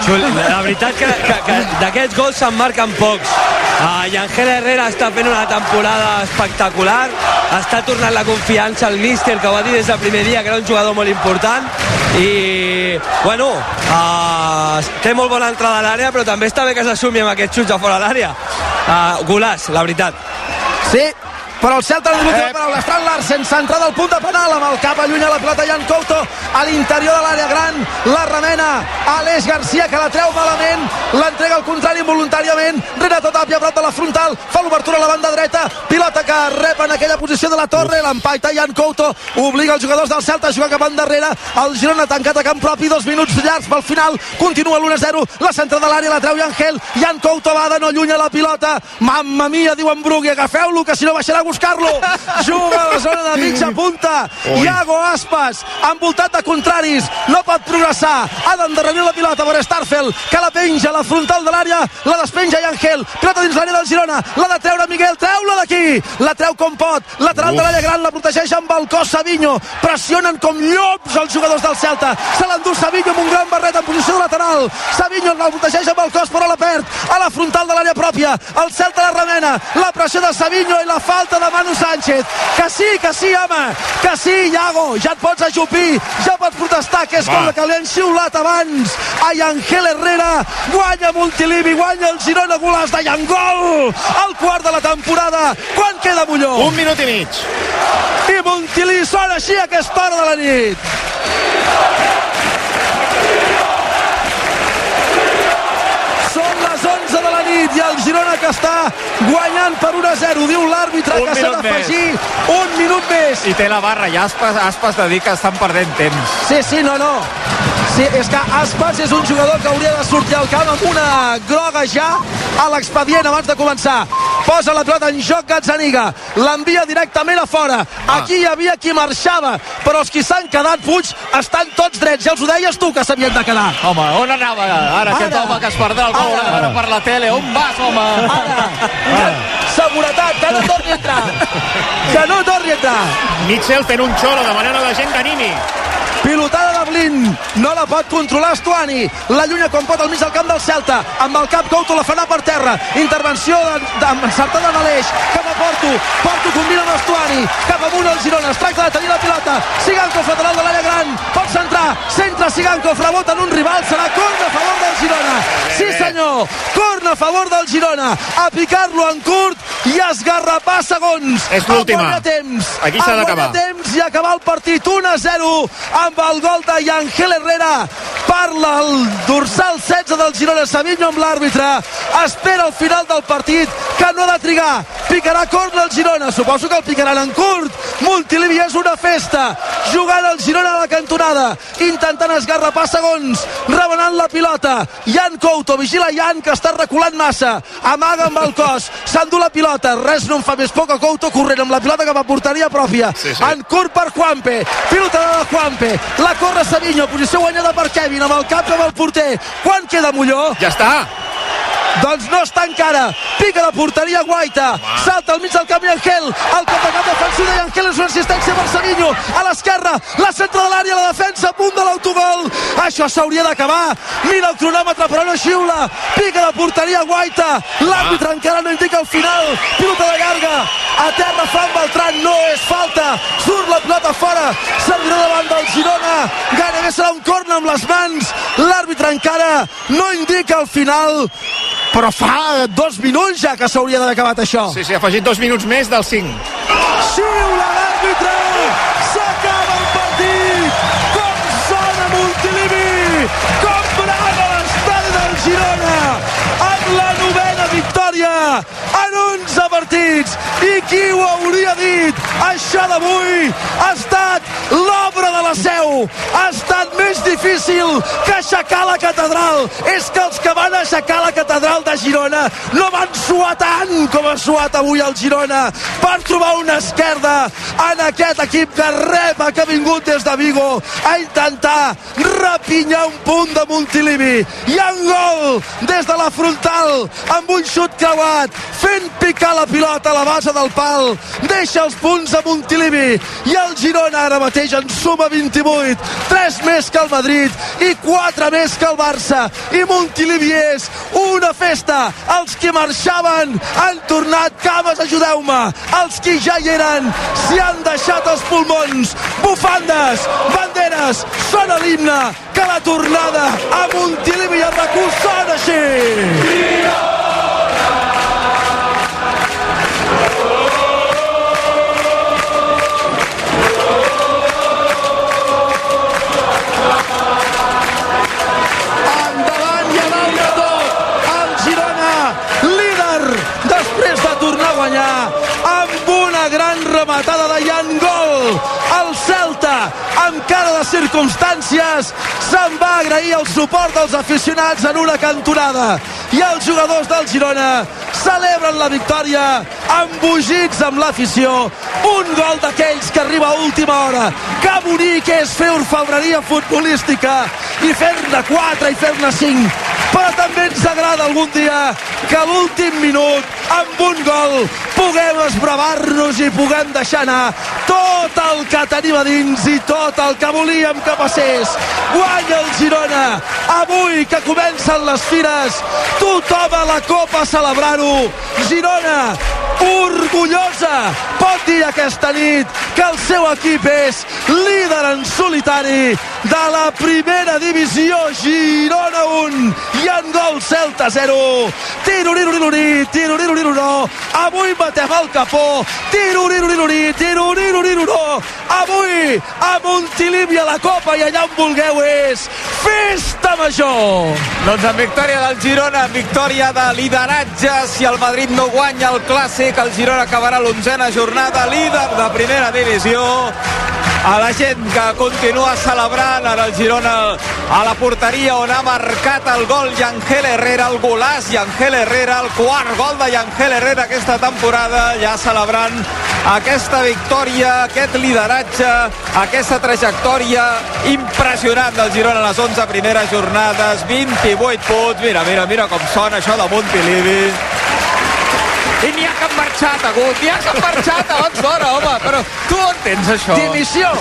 Xul, la veritat que, que, que d'aquests gols se'n marquen pocs. Uh, I Angel Herrera està fent una temporada espectacular, està tornant la confiança al míster, que va dir des del primer dia, que era un jugador molt important, i, bueno, uh, té molt bona entrada a l'àrea, però també està bé que s'assumi amb aquests xuts a fora de l'àrea. Uh, golàs, la veritat. Sí, però el Celta en l'última Eh. paraula. Fran Larsen, centrada al punt de penal, amb el cap allunya la pilota Jan Couto a l'interior de l'àrea gran. La remena Aleix Garcia, que la treu malament. L'entrega al contrari involuntàriament. Renato Tapia, a prop de la frontal. Fa l'obertura a la banda dreta. Pilota que rep en aquella posició de la torre. L'empaita Jan Couto. Obliga els jugadors del Celta a jugar cap endarrere. El Girona tancat a camp propi. Dos minuts llargs pel final. Continua l'1-0. La centrada de l'àrea la treu Angel. Jan Couto va de no allunya la pilota. Mamma mia, diu en Brugui. Agafeu-lo, que si no baixarà buscar-lo. Juga a la zona de mitja punta. Iago Aspas, envoltat de contraris. No pot progressar. Ha d'endarrerir la pilota per Starfel, que la penja a la frontal de l'àrea. La despenja i Angel. Pilota dins l'àrea del Girona. La de treure Miguel. Treu-la d'aquí. La treu com pot. Lateral de l'àrea gran. La protegeix amb el cos Savinho. Pressionen com llops els jugadors del Celta. Se l'endú Savinho amb un gran barret en posició de lateral. Savinho la protegeix amb el cos però la perd. A la frontal de l'àrea pròpia. El Celta la remena. La pressió de Savinho i la falta de Manu Sánchez. Que sí, que sí, home. Que sí, Iago. Ja et pots ajupir. Ja pots protestar, que és com la que li han xiulat abans. Ai, Angel Herrera. Guanya Montilivi, guanya el Girona Golàs de Llangol. El quart de la temporada. Quan queda Molló? Un minut i mig. I Montilí sona així a aquesta hora de la nit. Són les 11 de la nit nit i el Girona que està guanyant per 1 a 0 diu l'àrbitre que s'ha d'afegir un minut més I té la barra i Aspas, Aspas de dir que estan perdent temps. Sí, sí, no, no. Sí, és que Aspas és un jugador que hauria de sortir al camp amb una groga ja a l'expedient abans de començar. Posa la pilota en joc Gazzaniga. L'envia directament a fora. Aquí hi havia qui marxava, però els que s'han quedat, Puig, estan tots drets. Ja els ho deies tu que s'havien de quedar. Home, on anava ara, aquest Ara. home que es perdrà el gol Ara. ara per la tele? On vas, home? Ara, seguretat, que no torni a entrar. Que no torni a entrar. Mitchell fent un xolo, demanant a la gent que animi. Pilotada de Blin, no la pot controlar Estuani, la llunya com pot al mig del camp del Celta, amb el cap Couto la farà per terra, intervenció de, de, l'Eix, cap a Porto, Porto combina amb Estuani, cap amunt el Girona, es tracta de tenir la pilota, Sigankov lateral de l'àrea gran, pot centrar, centra Sigankov, rebota en un rival, serà corna a favor del Girona, sí senyor, corna a favor del Girona, a picar-lo en curt i a esgarrapar segons, És l'última. Aquí s'ha d'acabar. temps i acabar el partit. 1 a 0 amb el gol de Yangel Herrera. Parla el dorsal 16 del Girona Savinho amb l'àrbitre. Espera el final del partit que no ha de trigar. Picarà corna el Girona. Suposo que el picaran en curt. Montilivi és una festa. Jugant el Girona a la cantonada. Intentant esgarrapar segons. Rebenant la pilota. Jan Couto vigila Jan que està reculant massa. Amaga amb el cos. S'endú la pilota. Res no em fa més por que Couto corrent amb la pilota cap a porteria pròpia. Sí, sí. en curt per Juanpe. Pilota de Juanpe. La corre Savinho posició guanyada per Kevin amb el cap cap al porter quan queda Molló? Ja està. Doncs no està encara. Pica la porteria Guaita. Salta al mig del camp Angel el contracamp defensiu de Angel és una assistència per Savinho a l'esquerra, la centre de l'àrea la defensa a punt de l'autogol. Això s'hauria d'acabar, mira el cronòmetre però no xiula, pica la porteria Guaita, l'àrbitre encara no indica el final, pilota de llarga. A terra Fran Beltran, no és falta. Surt la pilota fora servirà davant del Girona, gairebé serà un corna amb les mans, l'àrbitre encara no indica el final però fa dos minuts ja que s'hauria d'haver acabat això. Sí, sí, ha afegit dos minuts més del 5. Xiula l'àrbitre! S'acaba el partit! Com sona Montilivi! Com brava l'estadi del Girona! Amb la novena victòria en 11 partits! I qui ho hauria dit? Això d'avui ha estat l'obra de la seu! Ha estat més difícil que aixecar la catedral! És que els que van aixecar la catedral de Girona no van suar tant com ha suat avui el Girona per trobar una esquerda en aquest equip que repa que ha vingut des de Vigo a intentar rapinyar un punt de Montilivi i en gol des de la frontal amb un xut creuat fent picar la pilota a la base del pal. Deixa els punts a Montilivi. I el Girona ara mateix en suma 28 3 més que el Madrid i 4 més que el Barça. I Montilivi és una festa. Els que marxaven han tornat. Cames ajudeu-me. Els que ja hi eren s'hi han deixat els pulmons. Bufandes, banderes sona l'himne que la tornada a Montilivi i a RAC1 sona així. endavant circumstàncies se'n va agrair el suport dels aficionats en una cantonada. I els jugadors del Girona celebren la victòria embogits amb l'afició. Un gol d'aquells que arriba a última hora. Que bonic és fer orfebreria futbolística i fer-ne 4 i fer-ne 5 però també ens agrada algun dia que l'últim minut amb un gol puguem esbravar-nos i puguem deixar anar tot el que tenim a dins i tot el que volíem que passés. Guanya el Girona. Avui que comencen les fires tothom a la Copa celebrar-ho Girona orgullosa pot dir aquesta nit que el seu equip és líder en solitari de la primera divisió Girona 1 i en gol Celta 0 tiruriruriruri tiruriruriruro avui matem el capó, tiruriruriruri, tiruriruriruro, avui a Montilivi a la Copa i allà on vulgueu és festa major! Doncs en victòria del Girona, victòria de lideratge, si el Madrid no guanya el Clàssic, el Girona acabarà l'onzena jornada líder de primera divisió. A la gent que continua celebrant ara el Girona a la porteria on ha marcat el gol Yangel Herrera, el golàs Yangel Herrera, el quart gol de Yangel Herrera aquesta temporada, ja celebrant aquesta victòria, aquest lideratge, aquesta trajectòria impressionant del Girona a les 11 primeres jornades, 28 punts, mira, mira, mira com sona això de Montilivi i n'hi ha que han marxat, Agut, n'hi ha que han marxat abans d'hora, home, però tu ho entens, això? Dimissió!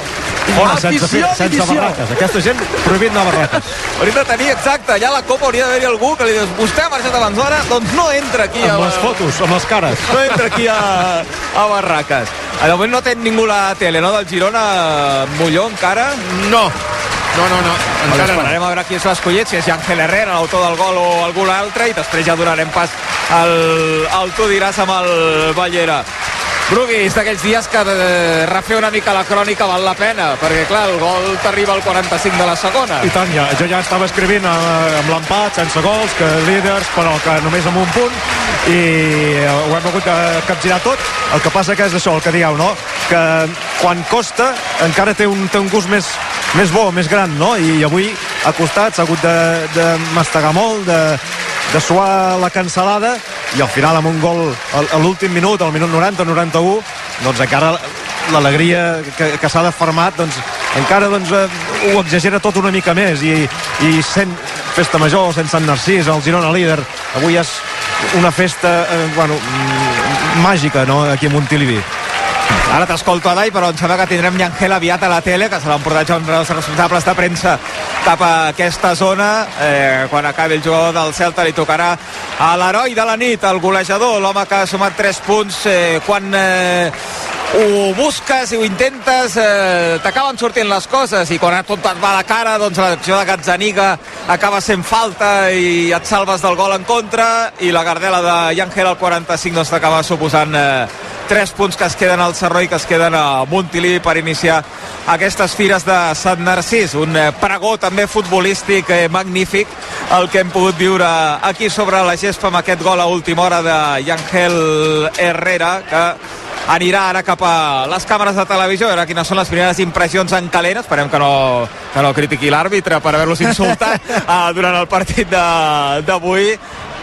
Fora, sense, Afició, sense barraques. Aquesta gent prohibint anar a barraques. Hauríem de tenir, exacte, allà a la Copa hauria d'haver-hi algú que li dius, vostè ha marxat abans d'hora, doncs no entra aquí a... Amb les fotos, amb les cares. No entra aquí a, a Barraques. De moment no té ningú la tele, no, del Girona, Molló encara? No, no, no, no. Encara no. esperarem a veure qui és l'escollit, si és Ángel Herrera, l'autor del gol o algú altre, i després ja donarem pas al, al tu diràs amb el Ballera. Brugui, és d'aquells dies que de refer una mica la crònica val la pena, perquè clar, el gol t'arriba al 45 de la segona. I tant, ja, jo ja estava escrivint eh, amb l'empat, sense gols, que líders, però que només amb un punt, i eh, ho hem hagut de capgirar tot. El que passa que és això, el que dieu, no? Que quan costa encara té un, té un gust més, més bo, més gran, no? I avui ha costat, s'ha hagut de, de mastegar molt, de, de suar la cancel·lada i al final amb un gol a l'últim minut, al minut 90 o 91 doncs encara l'alegria que, que s'ha deformat doncs encara doncs, eh, ho exagera tot una mica més i, i sent festa major sense Sant Narcís, el Girona líder avui és una festa eh, bueno, màgica no? aquí a Montilivi Ara t'escolto, Adai, però em sembla que tindrem Llangel aviat a la tele, que se l'han portat ja uns dels responsables de premsa cap a aquesta zona. Eh, quan acabi el jugador del Celta li tocarà a l'heroi de la nit, el golejador, l'home que ha sumat 3 punts. Eh, quan eh, ho busques i ho intentes, eh, t'acaben sortint les coses i quan tot et va de cara, doncs l'acció de Gazzaniga acaba sent falta i et salves del gol en contra i la gardela de Llangel al 45 doncs t'acaba suposant eh, 3 punts que es queden al Sarró i que es queden a Montilivi per iniciar aquestes fires de Sant Narcís. Un eh, pregó també futbolístic eh, magnífic el que hem pogut viure aquí sobre la gespa amb aquest gol a última hora de Yangel Herrera que anirà ara cap a les càmeres de televisió. A veure quines són les primeres impressions en calent. Esperem que no, que no critiqui l'àrbitre per haver-los insultat uh, *laughs* durant el partit de- d'avui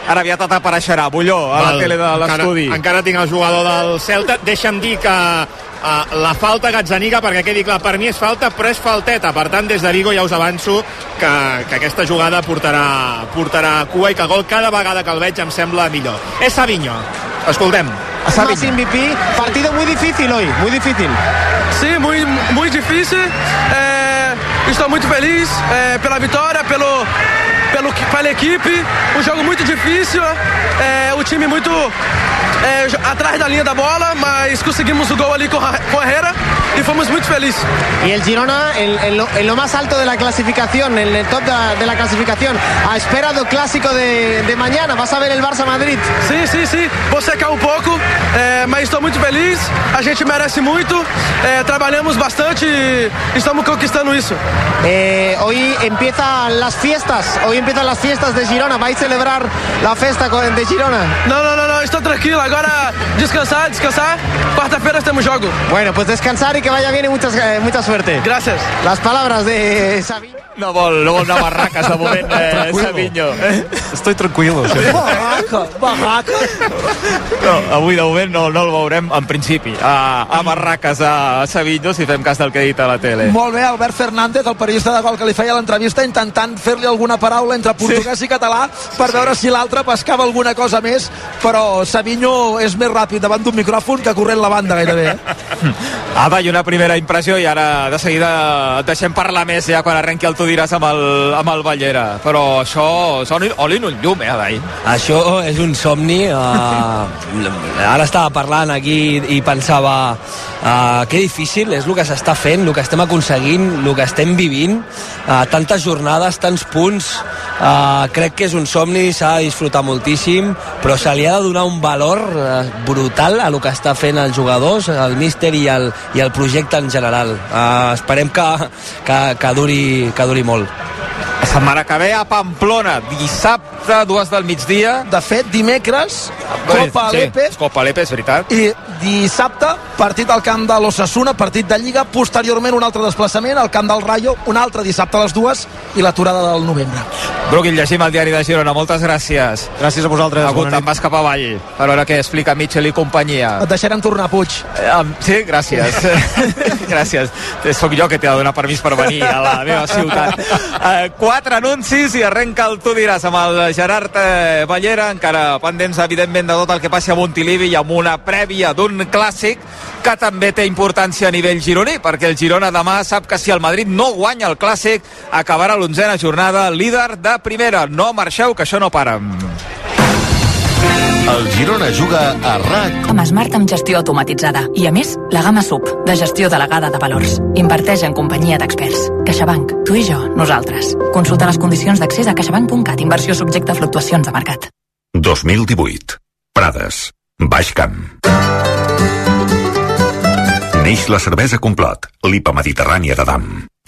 ara aviat t'apareixerà Bulló a la Val. tele de l'estudi Encara, encara tinc el jugador del Celta. Deixa'm dir que uh, la falta Gazzaniga, perquè quedi clar, per mi és falta, però és falteta. Per tant, des de Vigo ja us avanço que, que aquesta jugada portarà, portarà cua i que gol cada vegada que el veig em sembla millor. És Savinho. Escoltem. Más MVP, partido muy difícil hoy, muy difícil. Sim, muito, muito difícil. É, estou muito feliz é, pela vitória, pelo, pelo, pela equipe. Um jogo muito difícil. É, o time muito é, atrás da linha da bola, mas conseguimos o gol ali com a Herrera e fomos muito felizes. Y el Girona en, en lo, en lo más alto de la clasificación, en el top de la, de la clasificación, a espera do clásico de, de mañana. Vas a ver el Barça Madrid. Sim, sim, sim. Vou secar um pouco, é, mas estou muito feliz. A gente merece muito. É, trabalhamos bastante e estamos conquistando isso. Eh, hoy empiezan las fiestas, hoy empiezan las fiestas de Girona. ¿Vais a celebrar la fiesta de Girona? Não, não, não, não, estou tranquilo. Agora descansar, descansar. Quarta-feira temos jogo. Bueno, pues descansar y que vaya bien y muchas, eh, mucha suerte. Gracias. Las palabras de Savinho. no vol, no vol anar a barraques de moment eh. Savinho Estoy tranquilo. Sí. Barraca, barraca. no, avui de moment no, no el veurem en principi a, a barraques a, Savinho si fem cas del que he dit a la tele Molt bé, Albert Fernández, el periodista de gol que li feia l'entrevista, intentant fer-li alguna paraula entre portuguès sí. i català per veure si l'altre pescava alguna cosa més, però Savinho és més ràpid davant d'un micròfon que corrent la banda gairebé. Eh? Apa, una primera impressió i ara de seguida deixem parlar més ja quan arrenqui el tu diràs amb el, amb el Ballera però això són oli en un llum eh, Adai? Això és un somni. Uh, ara estava parlant aquí i pensava uh, que difícil és el que s'està fent, el que estem aconseguint, el que estem vivint. Uh, tantes jornades, tants punts. Uh, crec que és un somni, s'ha de disfrutar moltíssim, però se li ha de donar un valor eh, brutal a lo que està fent els jugadors, el míster i el, i el projecte en general. Uh, esperem que, que, que, duri, que duri molt. La setmana que ve a Pamplona, dissabte, dues del migdia. De fet, dimecres, Copa sí, Alepe. Copa Alepe, és veritat. I dissabte, partit al camp de l'Ossassuna, partit de Lliga, posteriorment un altre desplaçament al camp del Rayo, un altre dissabte a les dues i l'aturada del novembre. Bruguil, llegim el diari de Girona. Moltes gràcies. Gràcies a vosaltres. Agut, te'n vas cap avall per veure què explica Mitchell i companyia. Et deixarem tornar, Puig. Eh, sí, gràcies. *laughs* *laughs* gràcies. Soc jo que t'he de donar permís per venir a la meva ciutat. Eh, quatre anuncis i arrenca el Tu diràs amb el Gerard eh, Ballera, encara pendents, evidentment, de tot el que passi a Montilivi i amb una prèvia d'un clàssic que també té importància a nivell gironí, perquè el Girona demà sap que si el Madrid no guanya el clàssic, acabarà l'onzena jornada líder de primera. No marxeu, que això no para. El Girona juga a RAC. Amb Smart amb gestió automatitzada. I a més, la gamma SUB, de gestió delegada de valors. Inverteix en companyia d'experts. CaixaBank. Tu i jo. Nosaltres. Consulta les condicions d'accés a caixabank.cat. Inversió subjecte a fluctuacions de mercat. 2018. Prades. Baix Camp. Neix la cervesa Complot, l'IPA mediterrània de Dam.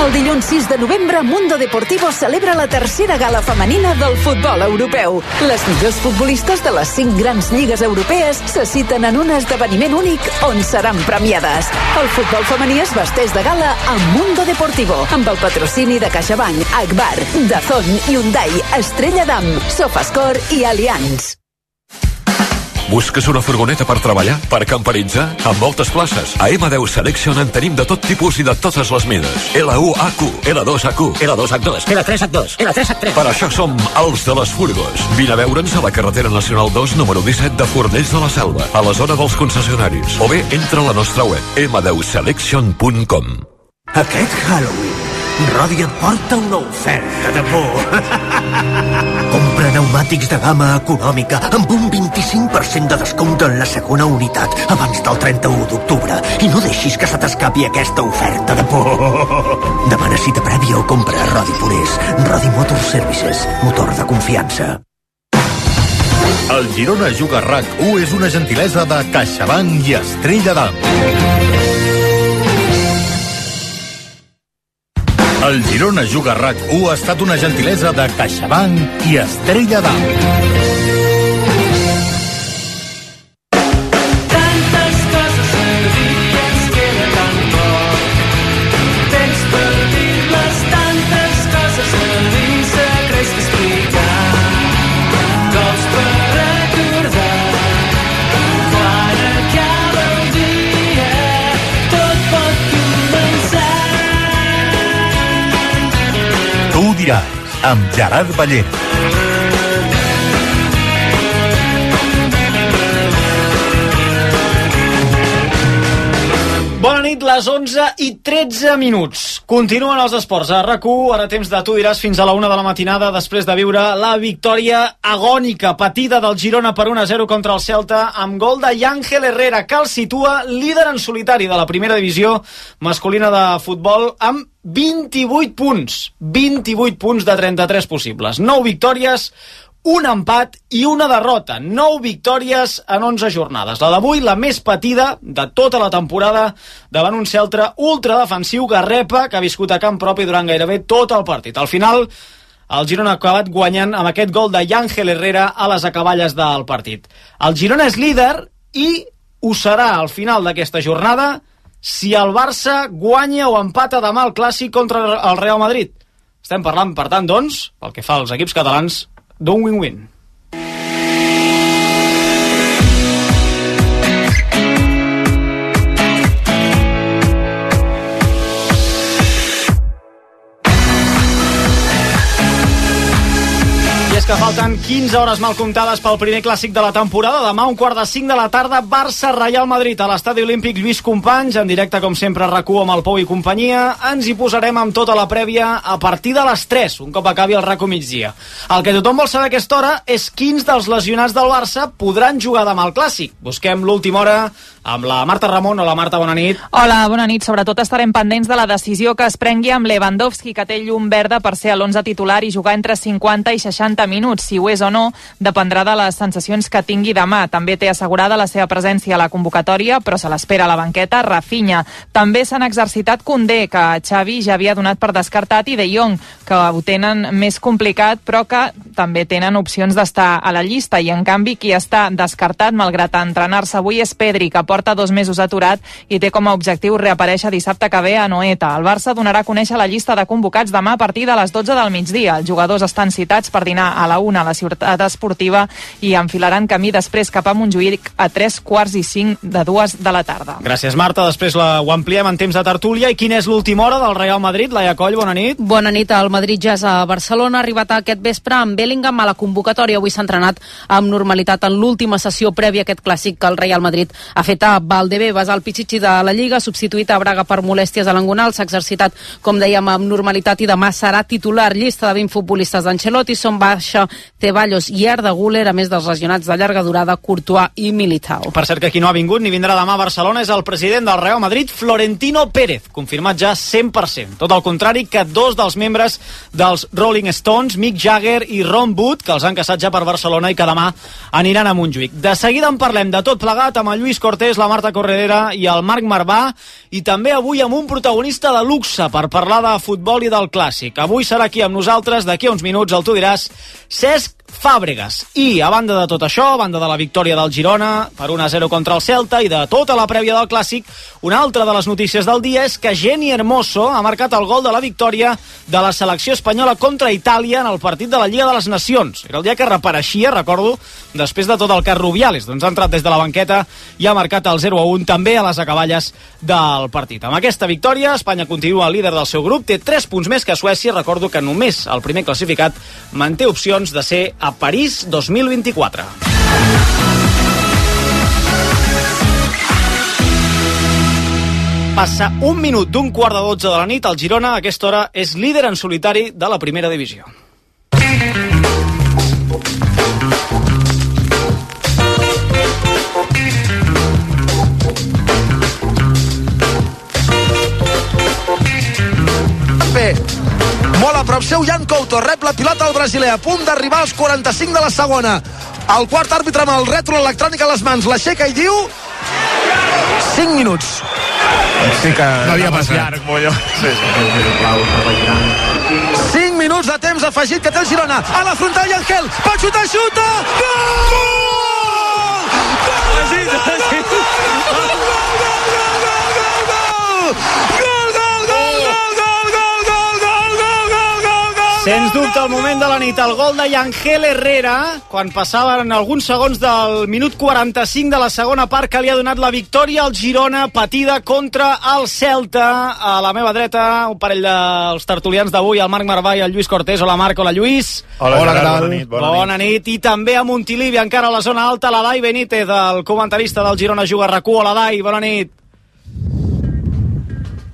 El dilluns 6 de novembre, Mundo Deportivo celebra la tercera gala femenina del futbol europeu. Les millors futbolistes de les cinc grans lligues europees se citen en un esdeveniment únic on seran premiades. El futbol femení es vesteix de gala amb Mundo Deportivo, amb el patrocini de CaixaBank, Agbar, Dazón, Hyundai, Estrella Damm, Sofascor i Allianz. Busques una furgoneta per treballar? Per camperitzar? Amb moltes places. A M10 Selection en tenim de tot tipus i de totes les mides. L1AQ, L2AQ, L2H2, L3H2, L3H3. Per això som els de les furgos. Vine a veure'ns a la carretera nacional 2, número 17 de Fornells de la Selva, a la zona dels concessionaris. O bé, entra a la nostra web, m10selection.com. Aquest Halloween, Rodi et porta una oferta de por. *laughs* Compra pneumàtics de gamma econòmica amb un 25% de descompte en la segona unitat abans del 31 d'octubre i no deixis que se t'escapi aquesta oferta de por. *laughs* Demana cita prèvia o compra a Rodi Polés. Rodi Motor Services, motor de confiança. El Girona Juga RAC 1 és una gentilesa de CaixaBank i Estrella d'Am. El Girona Juga RAC 1 ha estat una gentilesa de CaixaBank i Estrella d'Am. Amb Gerard Ballera. Les 11 i 13 minuts. Continuen els esports a rac ara temps de tu diràs fins a la 1 de la matinada després de viure la victòria agònica patida del Girona per 1-0 contra el Celta amb gol de Yángel Herrera que el situa líder en solitari de la primera divisió masculina de futbol amb 28 punts. 28 punts de 33 possibles. 9 victòries, un empat i una derrota. 9 victòries en 11 jornades. La d'avui, la més patida de tota la temporada davant un Celta ultradefensiu que repa, que ha viscut a camp propi durant gairebé tot el partit. Al final, el Girona ha acabat guanyant amb aquest gol de Yángel Herrera a les acaballes del partit. El Girona és líder i ho serà al final d'aquesta jornada si el Barça guanya o empata demà el clàssic contra el Real Madrid. Estem parlant, per tant, doncs, pel que fa als equips catalans, d'un win-win. I falta falten 15 hores mal comptades pel primer clàssic de la temporada. Demà, un quart de 5 de la tarda, Barça-Reial Madrid a l'Estadi Olímpic Lluís Companys, en directe, com sempre, RAC1 amb el Pou i companyia. Ens hi posarem amb tota la prèvia a partir de les 3, un cop acabi el RAC1 migdia. El que tothom vol saber a aquesta hora és quins dels lesionats del Barça podran jugar demà al clàssic. Busquem l'última hora amb la Marta Ramon. Hola, Marta, bona nit. Hola, bona nit. Sobretot estarem pendents de la decisió que es prengui amb Lewandowski, que té llum verda per ser a l'11 titular i jugar entre 50 i 60 minuts. Si ho és o no, dependrà de les sensacions que tingui demà. També té assegurada la seva presència a la convocatòria, però se l'espera a la banqueta Rafinha. També s'han exercitat Condé, que Xavi ja havia donat per descartat, i De Jong, que ho tenen més complicat, però que també tenen opcions d'estar a la llista. I, en canvi, qui està descartat, malgrat entrenar-se avui, és Pedri, que porta dos mesos aturat i té com a objectiu reaparèixer dissabte que ve a Noeta. El Barça donarà a conèixer la llista de convocats demà a partir de les 12 del migdia. Els jugadors estan citats per dinar a la una a la ciutat esportiva i enfilaran camí després cap a Montjuïc a tres quarts i cinc de dues de la tarda. Gràcies, Marta. Després la, ho ampliem en temps de tertúlia. I quina és l'última hora del Real Madrid? Laia Coll, bona nit. Bona nit. El Madrid ja és a Barcelona. Ha arribat aquest vespre amb Bellingham a la convocatòria. Avui s'ha entrenat amb normalitat en l'última sessió prèvia a aquest clàssic que el Real Madrid ha fet a Valdebebas, el Pichichi de la Lliga, substituït a Braga per molèsties a l'engonal. S'ha exercitat, com dèiem, amb normalitat i demà serà titular. Llista de 20 futbolistes d'Ancelotti són Baixa, Ceballos i Guller, a més dels regionats de llarga durada, Courtois i Militao. Per cert, que qui no ha vingut ni vindrà demà a Barcelona és el president del Real Madrid, Florentino Pérez, confirmat ja 100%. Tot el contrari que dos dels membres dels Rolling Stones, Mick Jagger i Ron Wood, que els han caçat ja per Barcelona i que demà aniran a Montjuïc. De seguida en parlem de tot plegat amb el Lluís Cortés, la Marta Corredera i el Marc Marvà, i també avui amb un protagonista de luxe per parlar de futbol i del clàssic. Avui serà aquí amb nosaltres, d'aquí a uns minuts el tu diràs, Cesc Fàbregas. I a banda de tot això, a banda de la victòria del Girona per 1-0 contra el Celta i de tota la prèvia del Clàssic, una altra de les notícies del dia és que Geni Hermoso ha marcat el gol de la victòria de la selecció espanyola contra Itàlia en el partit de la Lliga de les Nacions. Era el dia que repareixia, recordo, després de tot el cas Rubiales. Doncs ha entrat des de la banqueta i ha marcat el 0-1 també a les acaballes del partit. Amb aquesta victòria, Espanya continua líder del seu grup, té 3 punts més que Suècia. Recordo que només el primer classificat manté opcions de ser a París 2024. Passa un minut d'un quart de dotze de la nit. El Girona, a aquesta hora, és líder en solitari de la primera divisió. Couto rep la pilota al brasiler, a punt d'arribar als 45 de la segona. El quart àrbitre amb el rètol electrònic a les mans l'aixeca i diu... 5 minuts. Sí que No havia passat. llarg, Molló. Sí, sí. 5 minuts de temps afegit que té el Girona. A la frontal i Angel. Pot xutar, xuta! Sens dubte, el moment de la nit, el gol de Yangel Herrera, quan passaven alguns segons del minut 45 de la segona part, que li ha donat la victòria al Girona, patida contra el Celta. A la meva dreta, un parell dels tertulians d'avui, el Marc Marvà i el Lluís Cortés. Hola, Marc, hola, Lluís. Hola, hola Gerard, bona nit, bona bona nit. I també a Montilivi, encara a la zona alta, la Dai Benítez, el comentarista del Girona Juga RAC1. Hola, Dai, bona nit.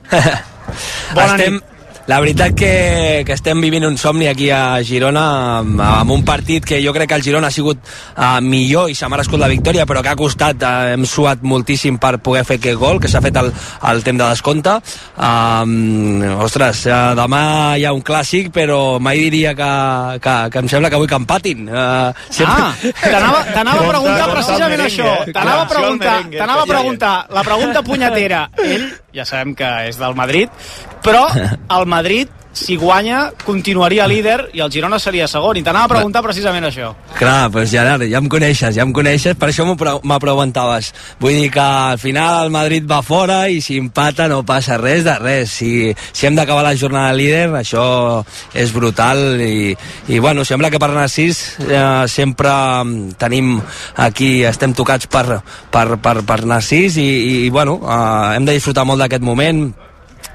*laughs* Bona estem, la veritat que, que estem vivint un somni aquí a Girona amb, amb un partit que jo crec que el Girona ha sigut uh, millor i s'ha merescut la victòria però que ha costat, uh, hem suat moltíssim per poder fer aquest gol que s'ha fet al, al temps de descompte um, ostres, uh, demà hi ha un clàssic però mai diria que, que, que em sembla que avui que empatin uh, Ah, t'anava a preguntar precisament això. T'anava a preguntar, a preguntar la pregunta punyetera. Ell, ja sabem que és del Madrid, però *laughs* el Madrid, si guanya, continuaria líder i el Girona seria segon. I t'anava a preguntar precisament això. Clar, doncs Gerard, ja em coneixes, ja em coneixes, per això m'ho preguntaves. Vull dir que al final el Madrid va fora i si empata no passa res de res. Si, si hem d'acabar la jornada líder, això és brutal i, i bueno, sembla que per Narcís eh, sempre tenim aquí, estem tocats per, per, per, per Narcís i, i bueno, eh, hem de disfrutar molt d'aquest moment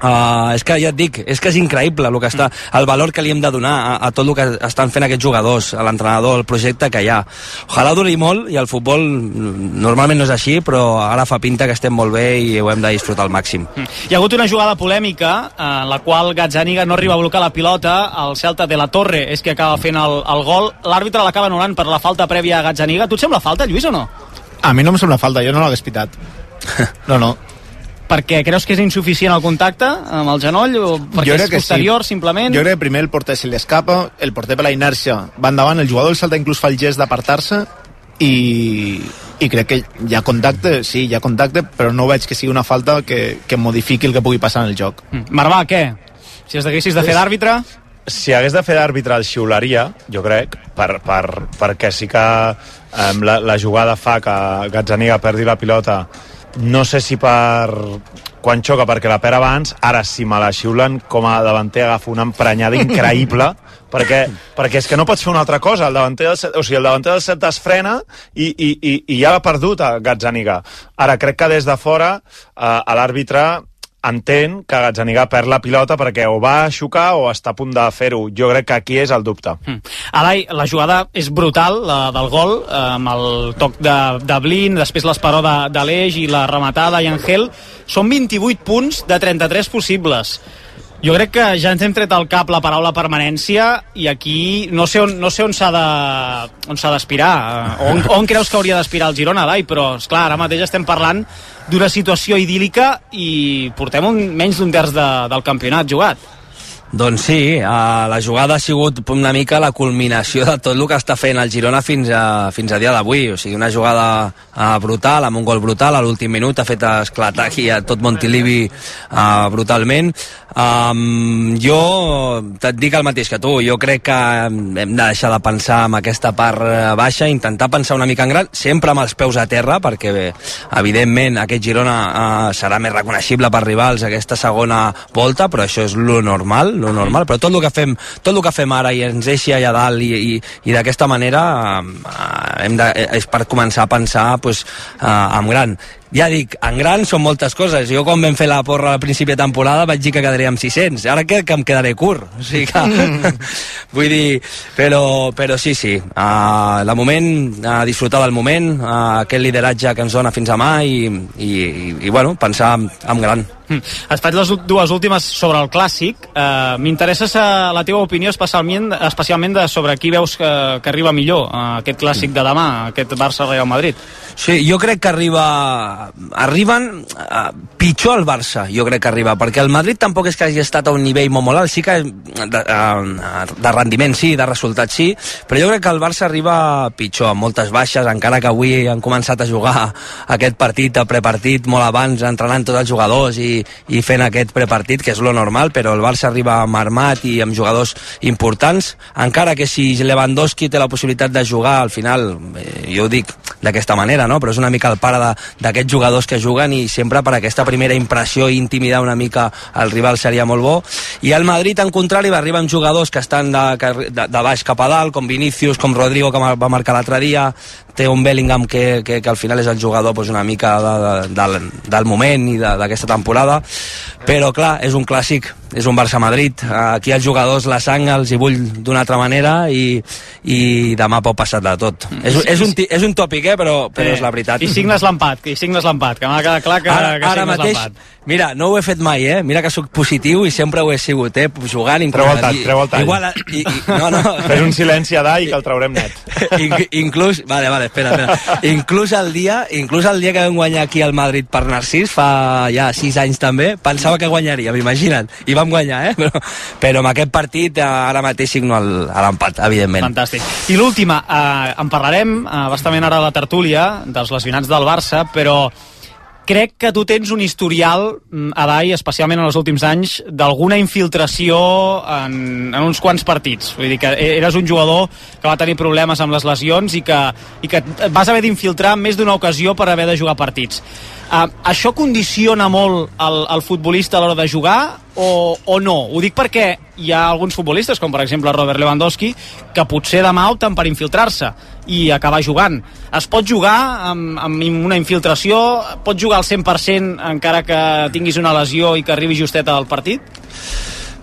Uh, és que ja et dic, és que és increïble el, que està, el valor que li hem de donar a, a tot el que estan fent aquests jugadors, a l'entrenador, el projecte que hi ha. Ojalà duri molt i el futbol mm, normalment no és així, però ara fa pinta que estem molt bé i ho hem de disfrutar al màxim. Hi ha hagut una jugada polèmica en la qual Gazzaniga no arriba a blocar la pilota, el Celta de la Torre és que acaba fent el, el gol, l'àrbitre l'acaba anul·lant per la falta prèvia a Gazzaniga. Tu et sembla falta, Lluís, o no? A mi no em sembla falta, jo no l'hagués pitat. *laughs* No, no. Perquè creus que és insuficient el contacte amb el genoll o perquè és posterior, simplement? Jo crec que primer el porter se li escapa, el porter per la inèrcia va endavant, el jugador del Celta inclús fa el gest d'apartar-se i, i crec que hi ha contacte, sí, hi ha contacte, però no veig que sigui una falta que, que modifiqui el que pugui passar en el joc. Mm. Marvà, què? Si es deguessis de fer d'àrbitre... si hagués de fer d'àrbitre el xiularia, jo crec, per, per, perquè sí que um, la, la jugada fa que Gazzaniga perdi la pilota no sé si per quan xoca perquè la perd abans, ara si me la xiulen com a davanter agafo una emprenyada increïble *laughs* perquè, perquè és que no pots fer una altra cosa. El davanter del, Celta- o sigui, el davanter del Celta es frena i, i, i, i ja l'ha perdut a Gazzaniga. Ara crec que des de fora eh, a l'àrbitre entén que Gazzaniga perd la pilota perquè o va xocar o està a punt de fer-ho jo crec que aquí és el dubte Alai, la jugada és brutal, la del gol, amb el toc de, de Blin, després l'esperó de, de l'Eix i la rematada i Angel. Són 28 punts de 33 possibles. Jo crec que ja ens hem tret al cap la paraula permanència i aquí no sé on, no sé on s'ha de- on s'ha d'aspirar. Eh, On, on creus que hauria d'aspirar el Girona, Alai? Però, és clar ara mateix estem parlant d'una situació idíl·lica i portem un, menys d'un terç de, del campionat jugat. Doncs sí, uh, la jugada ha sigut una mica la culminació de tot el que està fent el Girona fins a, fins a dia d'avui. O sigui, una jugada uh, brutal, amb un gol brutal, a l'últim minut ha fet esclatar aquí a tot Montilivi uh, brutalment. Um, jo et dic el mateix que tu, jo crec que hem de deixar de pensar en aquesta part eh, baixa, intentar pensar una mica en gran, sempre amb els peus a terra, perquè bé, evidentment aquest Girona uh, serà més reconeixible per rivals aquesta segona volta, però això és lo normal, lo normal, però tot el que fem, tot el que fem ara i ens deixi allà dalt i, i, i d'aquesta manera uh, hem de, és per començar a pensar pues, uh, en gran. Ja dic, en gran són moltes coses. Jo quan vam fer la porra al principi de temporada vaig dir que quedaria amb 600. Ara crec que em quedaré curt. O sigui que... *laughs* Vull dir, però, però sí, sí. Uh, de moment, uh, disfrutar del moment, uh, aquest lideratge que ens dona fins a mà i, i, i, i bueno, pensar en, en gran. Mm. Et faig les dues últimes sobre el clàssic. Uh, M'interessa sa- la teva opinió especialment, especialment de sobre qui veus que, que arriba millor uh, aquest clàssic de demà, aquest Barça-Real Madrid. Sí, jo crec que arriba... Arriben uh, pitjor el Barça, jo crec que arriba, perquè el Madrid tampoc és que hagi estat a un nivell molt, molt alt, sí que de, uh, de rendiment sí, de resultat sí, però jo crec que el Barça arriba pitjor, amb moltes baixes, encara que avui han començat a jugar aquest partit, el prepartit, molt abans, entrenant tots els jugadors i, i fent aquest prepartit, que és lo normal, però el Barça arriba amb armat i amb jugadors importants, encara que si Lewandowski té la possibilitat de jugar, al final, eh, jo ho dic d'aquesta manera, no? però és una mica el pare d'aquests jugadors que juguen i sempre per aquesta primera impressió i intimidar una mica el rival seria molt bo. I el Madrid, en contrari, va arribar amb jugadors que estan de, de, de baix cap a dalt, com Vinicius, com Rodrigo, que va marcar l'altre dia, té un Bellingham que, que, que al final és el jugador pues, una mica de, de, del, del moment i d'aquesta temporada, però clar, és un clàssic, és un Barça-Madrid, aquí els jugadors la sang els hi bull d'una altra manera i, i demà pot passar de tot. És, és, un, és un tòpic, eh, però, però és la veritat. I signes l'empat, i signes l'empat, que m'ha quedat clar que, ara, que ara signes mateix, l'empat. mira, no ho he fet mai, eh? Mira que sóc positiu i sempre ho he sigut, eh? Jugant... Treu el tall, treu el tall. Igual, i, i, no, no. *laughs* Fes un silenci a dalt i que el traurem net. *laughs* In, inclús, vale, vale, espera, espera. Inclús el dia, inclús el dia que vam guanyar aquí al Madrid per Narcís, fa ja sis anys també, pensava que guanyaríem, imagina't. I vam guanyar, eh? Però, però amb aquest partit eh, ara mateix signo a l'empat, evidentment. Fantàstic. I l'última, eh, en parlarem eh, bastament ara a la tertúlia dels lesionats del Barça, però crec que tu tens un historial, mm, Adai, especialment en els últims anys, d'alguna infiltració en, en uns quants partits. Vull dir que e- eres un jugador que va tenir problemes amb les lesions i que, i que vas haver d'infiltrar més d'una ocasió per haver de jugar partits. Uh, això condiciona molt el, el futbolista a l'hora de jugar o, o no? Ho dic perquè hi ha alguns futbolistes, com per exemple Robert Lewandowski, que potser demà opten per infiltrar-se i acabar jugant. Es pot jugar amb, amb una infiltració? Pot jugar al 100% encara que tinguis una lesió i que arribi justet al partit?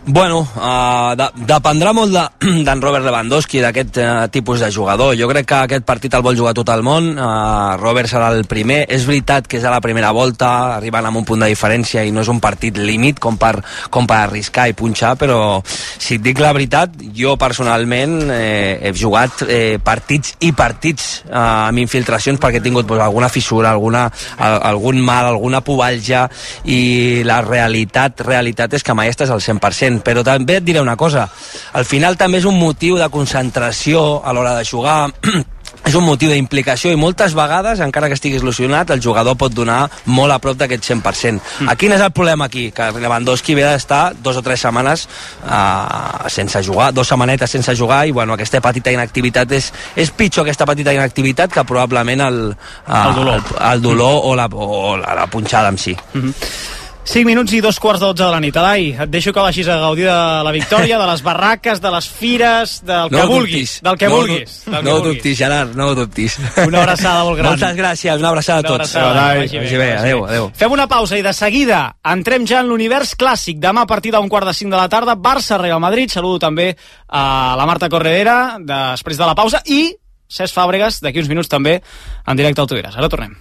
Bueno, uh, de, dependrà molt *clears throat* d'en de, Robert Lewandowski, d'aquest uh, tipus de jugador. Jo crec que aquest partit el vol jugar tot el món. Uh, Robert serà el primer. És veritat que és a la primera volta, arribant amb un punt de diferència i no és un partit límit com per, com per arriscar i punxar, però si et dic la veritat, jo personalment eh, he jugat eh, partits i partits eh, amb infiltracions perquè he tingut pues, alguna fissura, alguna, a, algun mal, alguna pobalja i la realitat, realitat és que mai estàs al 100% però també et diré una cosa al final també és un motiu de concentració a l'hora de jugar *clears throat* és un motiu d'implicació i moltes vegades, encara que estiguis il·lusionat, el jugador pot donar molt a prop d'aquest 100%. Mm. Quin és el problema aquí? Que Lewandowski ve d'estar dos o tres setmanes uh, sense jugar, dos setmanetes sense jugar i bueno, aquesta petita inactivitat és, és pitjor aquesta petita inactivitat que probablement el, uh, El dolor. el, el dolor mm. o, la, o la, la punxada en si. Mm -hmm. 5 minuts i dos quarts de 12 de la nit. Elai, et deixo que vagis a gaudir de la victòria, de les barraques, de les fires, del que No ho vulguis. dubtis. Del que No vulguis. Del que No ho vulguis. dubtis, Gerard, no ho dubtis. Una abraçada molt gran. Moltes gràcies, una abraçada a Una tots. abraçada, que vagi bé, Vagi que bé, vagi adéu, bé. adéu. Fem una pausa i de seguida entrem ja en l'univers clàssic. Demà a partir d'un quart de cinc de la tarda, Barça-Real Madrid. Saludo també a la Marta Corredera després de la pausa i Cesc Fàbregas d'aquí uns minuts també en directe al Tuiras. Ara tornem.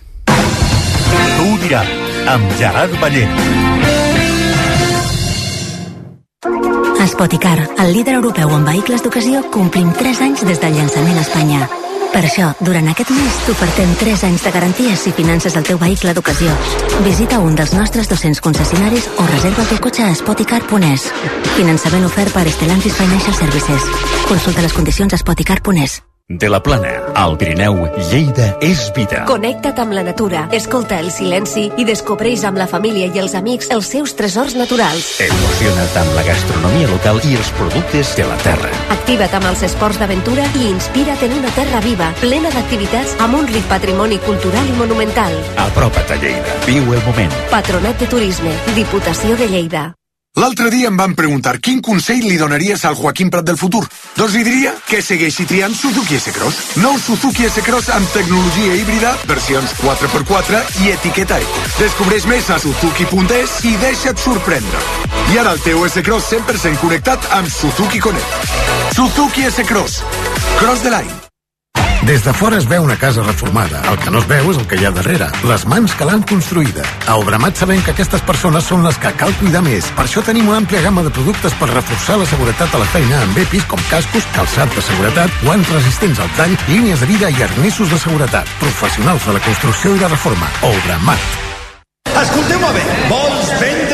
Tu ho diràs, amb Gerard Ballent. A Spoticar, el líder europeu en vehicles d'ocasió, complim 3 anys des del llançament a Espanya. Per això, durant aquest mes t'ofertem 3 anys de garanties si finances el teu vehicle d'ocasió. Visita un dels nostres 200 concessionaris o reserva el teu cotxe a spoticar.es. Finançament ofert per Stellantis Financial Services. Consulta les condicions a spoticar.es. De la Plana, al Pirineu, Lleida és vida. Connecta't amb la natura, escolta el silenci i descobreix amb la família i els amics els seus tresors naturals. Emociona't amb la gastronomia local i els productes de la terra. Activa't amb els esports d'aventura i inspira't en una terra viva, plena d'activitats amb un ric patrimoni cultural i monumental. Apropa't a Lleida. Viu el moment. Patronat de Turisme, Diputació de Lleida. L'altre dia em van preguntar quin consell li donaries al Joaquim Prat del futur. Doncs li diria que segueixi triant Suzuki S-Cross. Nou Suzuki S-Cross amb tecnologia híbrida, versions 4x4 i etiqueta eco. Descobreix més a suzuki.es i deixa't sorprendre. I ara el teu S-Cross 100% connectat amb Suzuki Connect. Suzuki S-Cross. Cross de l'any. Des de fora es veu una casa reformada. El que no es veu és el que hi ha darrere. Les mans que l'han construïda. A Obramat sabem que aquestes persones són les que cal cuidar més. Per això tenim una àmplia gamma de productes per reforçar la seguretat a la feina amb EPIs com cascos, calçat de seguretat, guants resistents al tall, línies de vida i arnissos de seguretat. Professionals de la construcció i la reforma. Obramat. Escolteu-me bé, vols vendre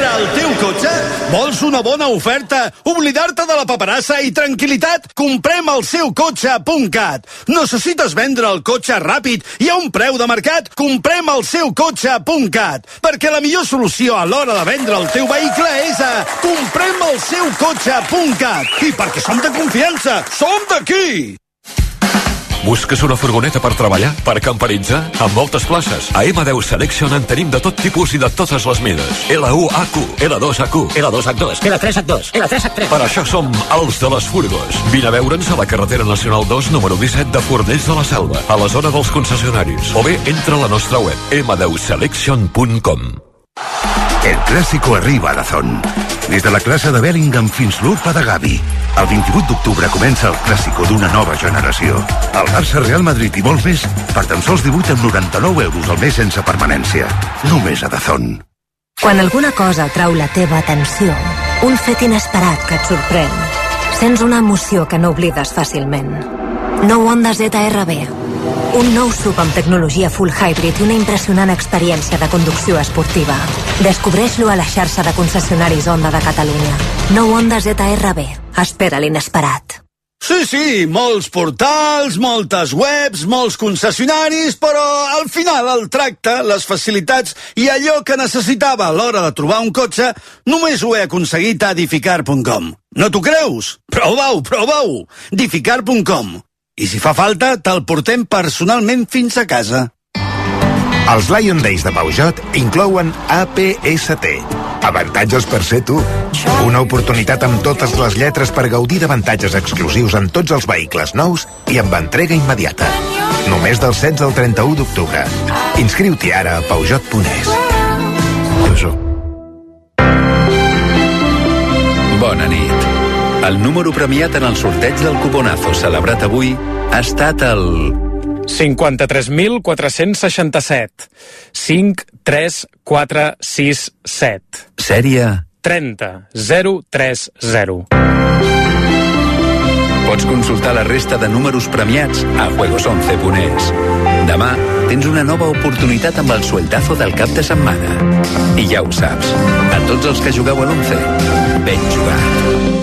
cotxe? Vols una bona oferta? Oblidar-te de la paperassa i tranquil·litat? Comprem el seu cotxe.cat. Necessites vendre el cotxe ràpid i a un preu de mercat? Comprem el seu cotxe.cat. Perquè la millor solució a l'hora de vendre el teu vehicle és a comprem el seu cotxe.cat. I perquè som de confiança, som d'aquí! Busques una furgoneta per treballar? Per camperitzar? Amb moltes places. A M10 Selection en tenim de tot tipus i de totes les mides. L1AQ, L2AQ, L2H2, L3H2, L3H3. Per això som els de les furgos. Vine a veure'ns a la carretera nacional 2, número 17 de Fornells de la Selva, a la zona dels concessionaris. O bé, entra a la nostra web, m10selection.com. El clásico arriba a Dazón. Des de la classe de Bellingham fins l'UFA de Gavi. El 28 d'octubre comença el clàssico d'una nova generació. El Barça, Real Madrid i molts més per tan sols 18 amb 99 euros al mes sense permanència. Només a Dazón. Quan alguna cosa trau la teva atenció, un fet inesperat que et sorprèn, sents una emoció que no oblides fàcilment. Nou Honda ZRB. Un nou sub amb tecnologia full hybrid i una impressionant experiència de conducció esportiva. Descobreix-lo a la xarxa de concessionaris Honda de Catalunya. Nou Honda ZRB. Espera l'inesperat. Sí, sí, molts portals, moltes webs, molts concessionaris, però al final el tracte, les facilitats i allò que necessitava a l'hora de trobar un cotxe només ho he aconseguit a edificar.com. No t'ho creus? Prova-ho, prova-ho! edificar.com. I si fa falta, te'l portem personalment fins a casa. Els Lion Days de Peugeot inclouen APST. Avantatges per ser tu. Una oportunitat amb totes les lletres per gaudir d'avantatges exclusius en tots els vehicles nous i amb entrega immediata. Només del 16 al 31 d'octubre. Inscriu-t'hi ara a Peugeot.es. Peugeot. Bona nit. El número premiat en el sorteig del cuponazo celebrat avui ha estat el 53.467. 5, 3, 4, 6, 7. Sèrie 30 030. Pots consultar la resta de números premiats a juegos11.es. Demà tens una nova oportunitat amb el sueltazo del cap de setmana. I ja ho saps, a tots els que jugueu a l'11, ben jugat.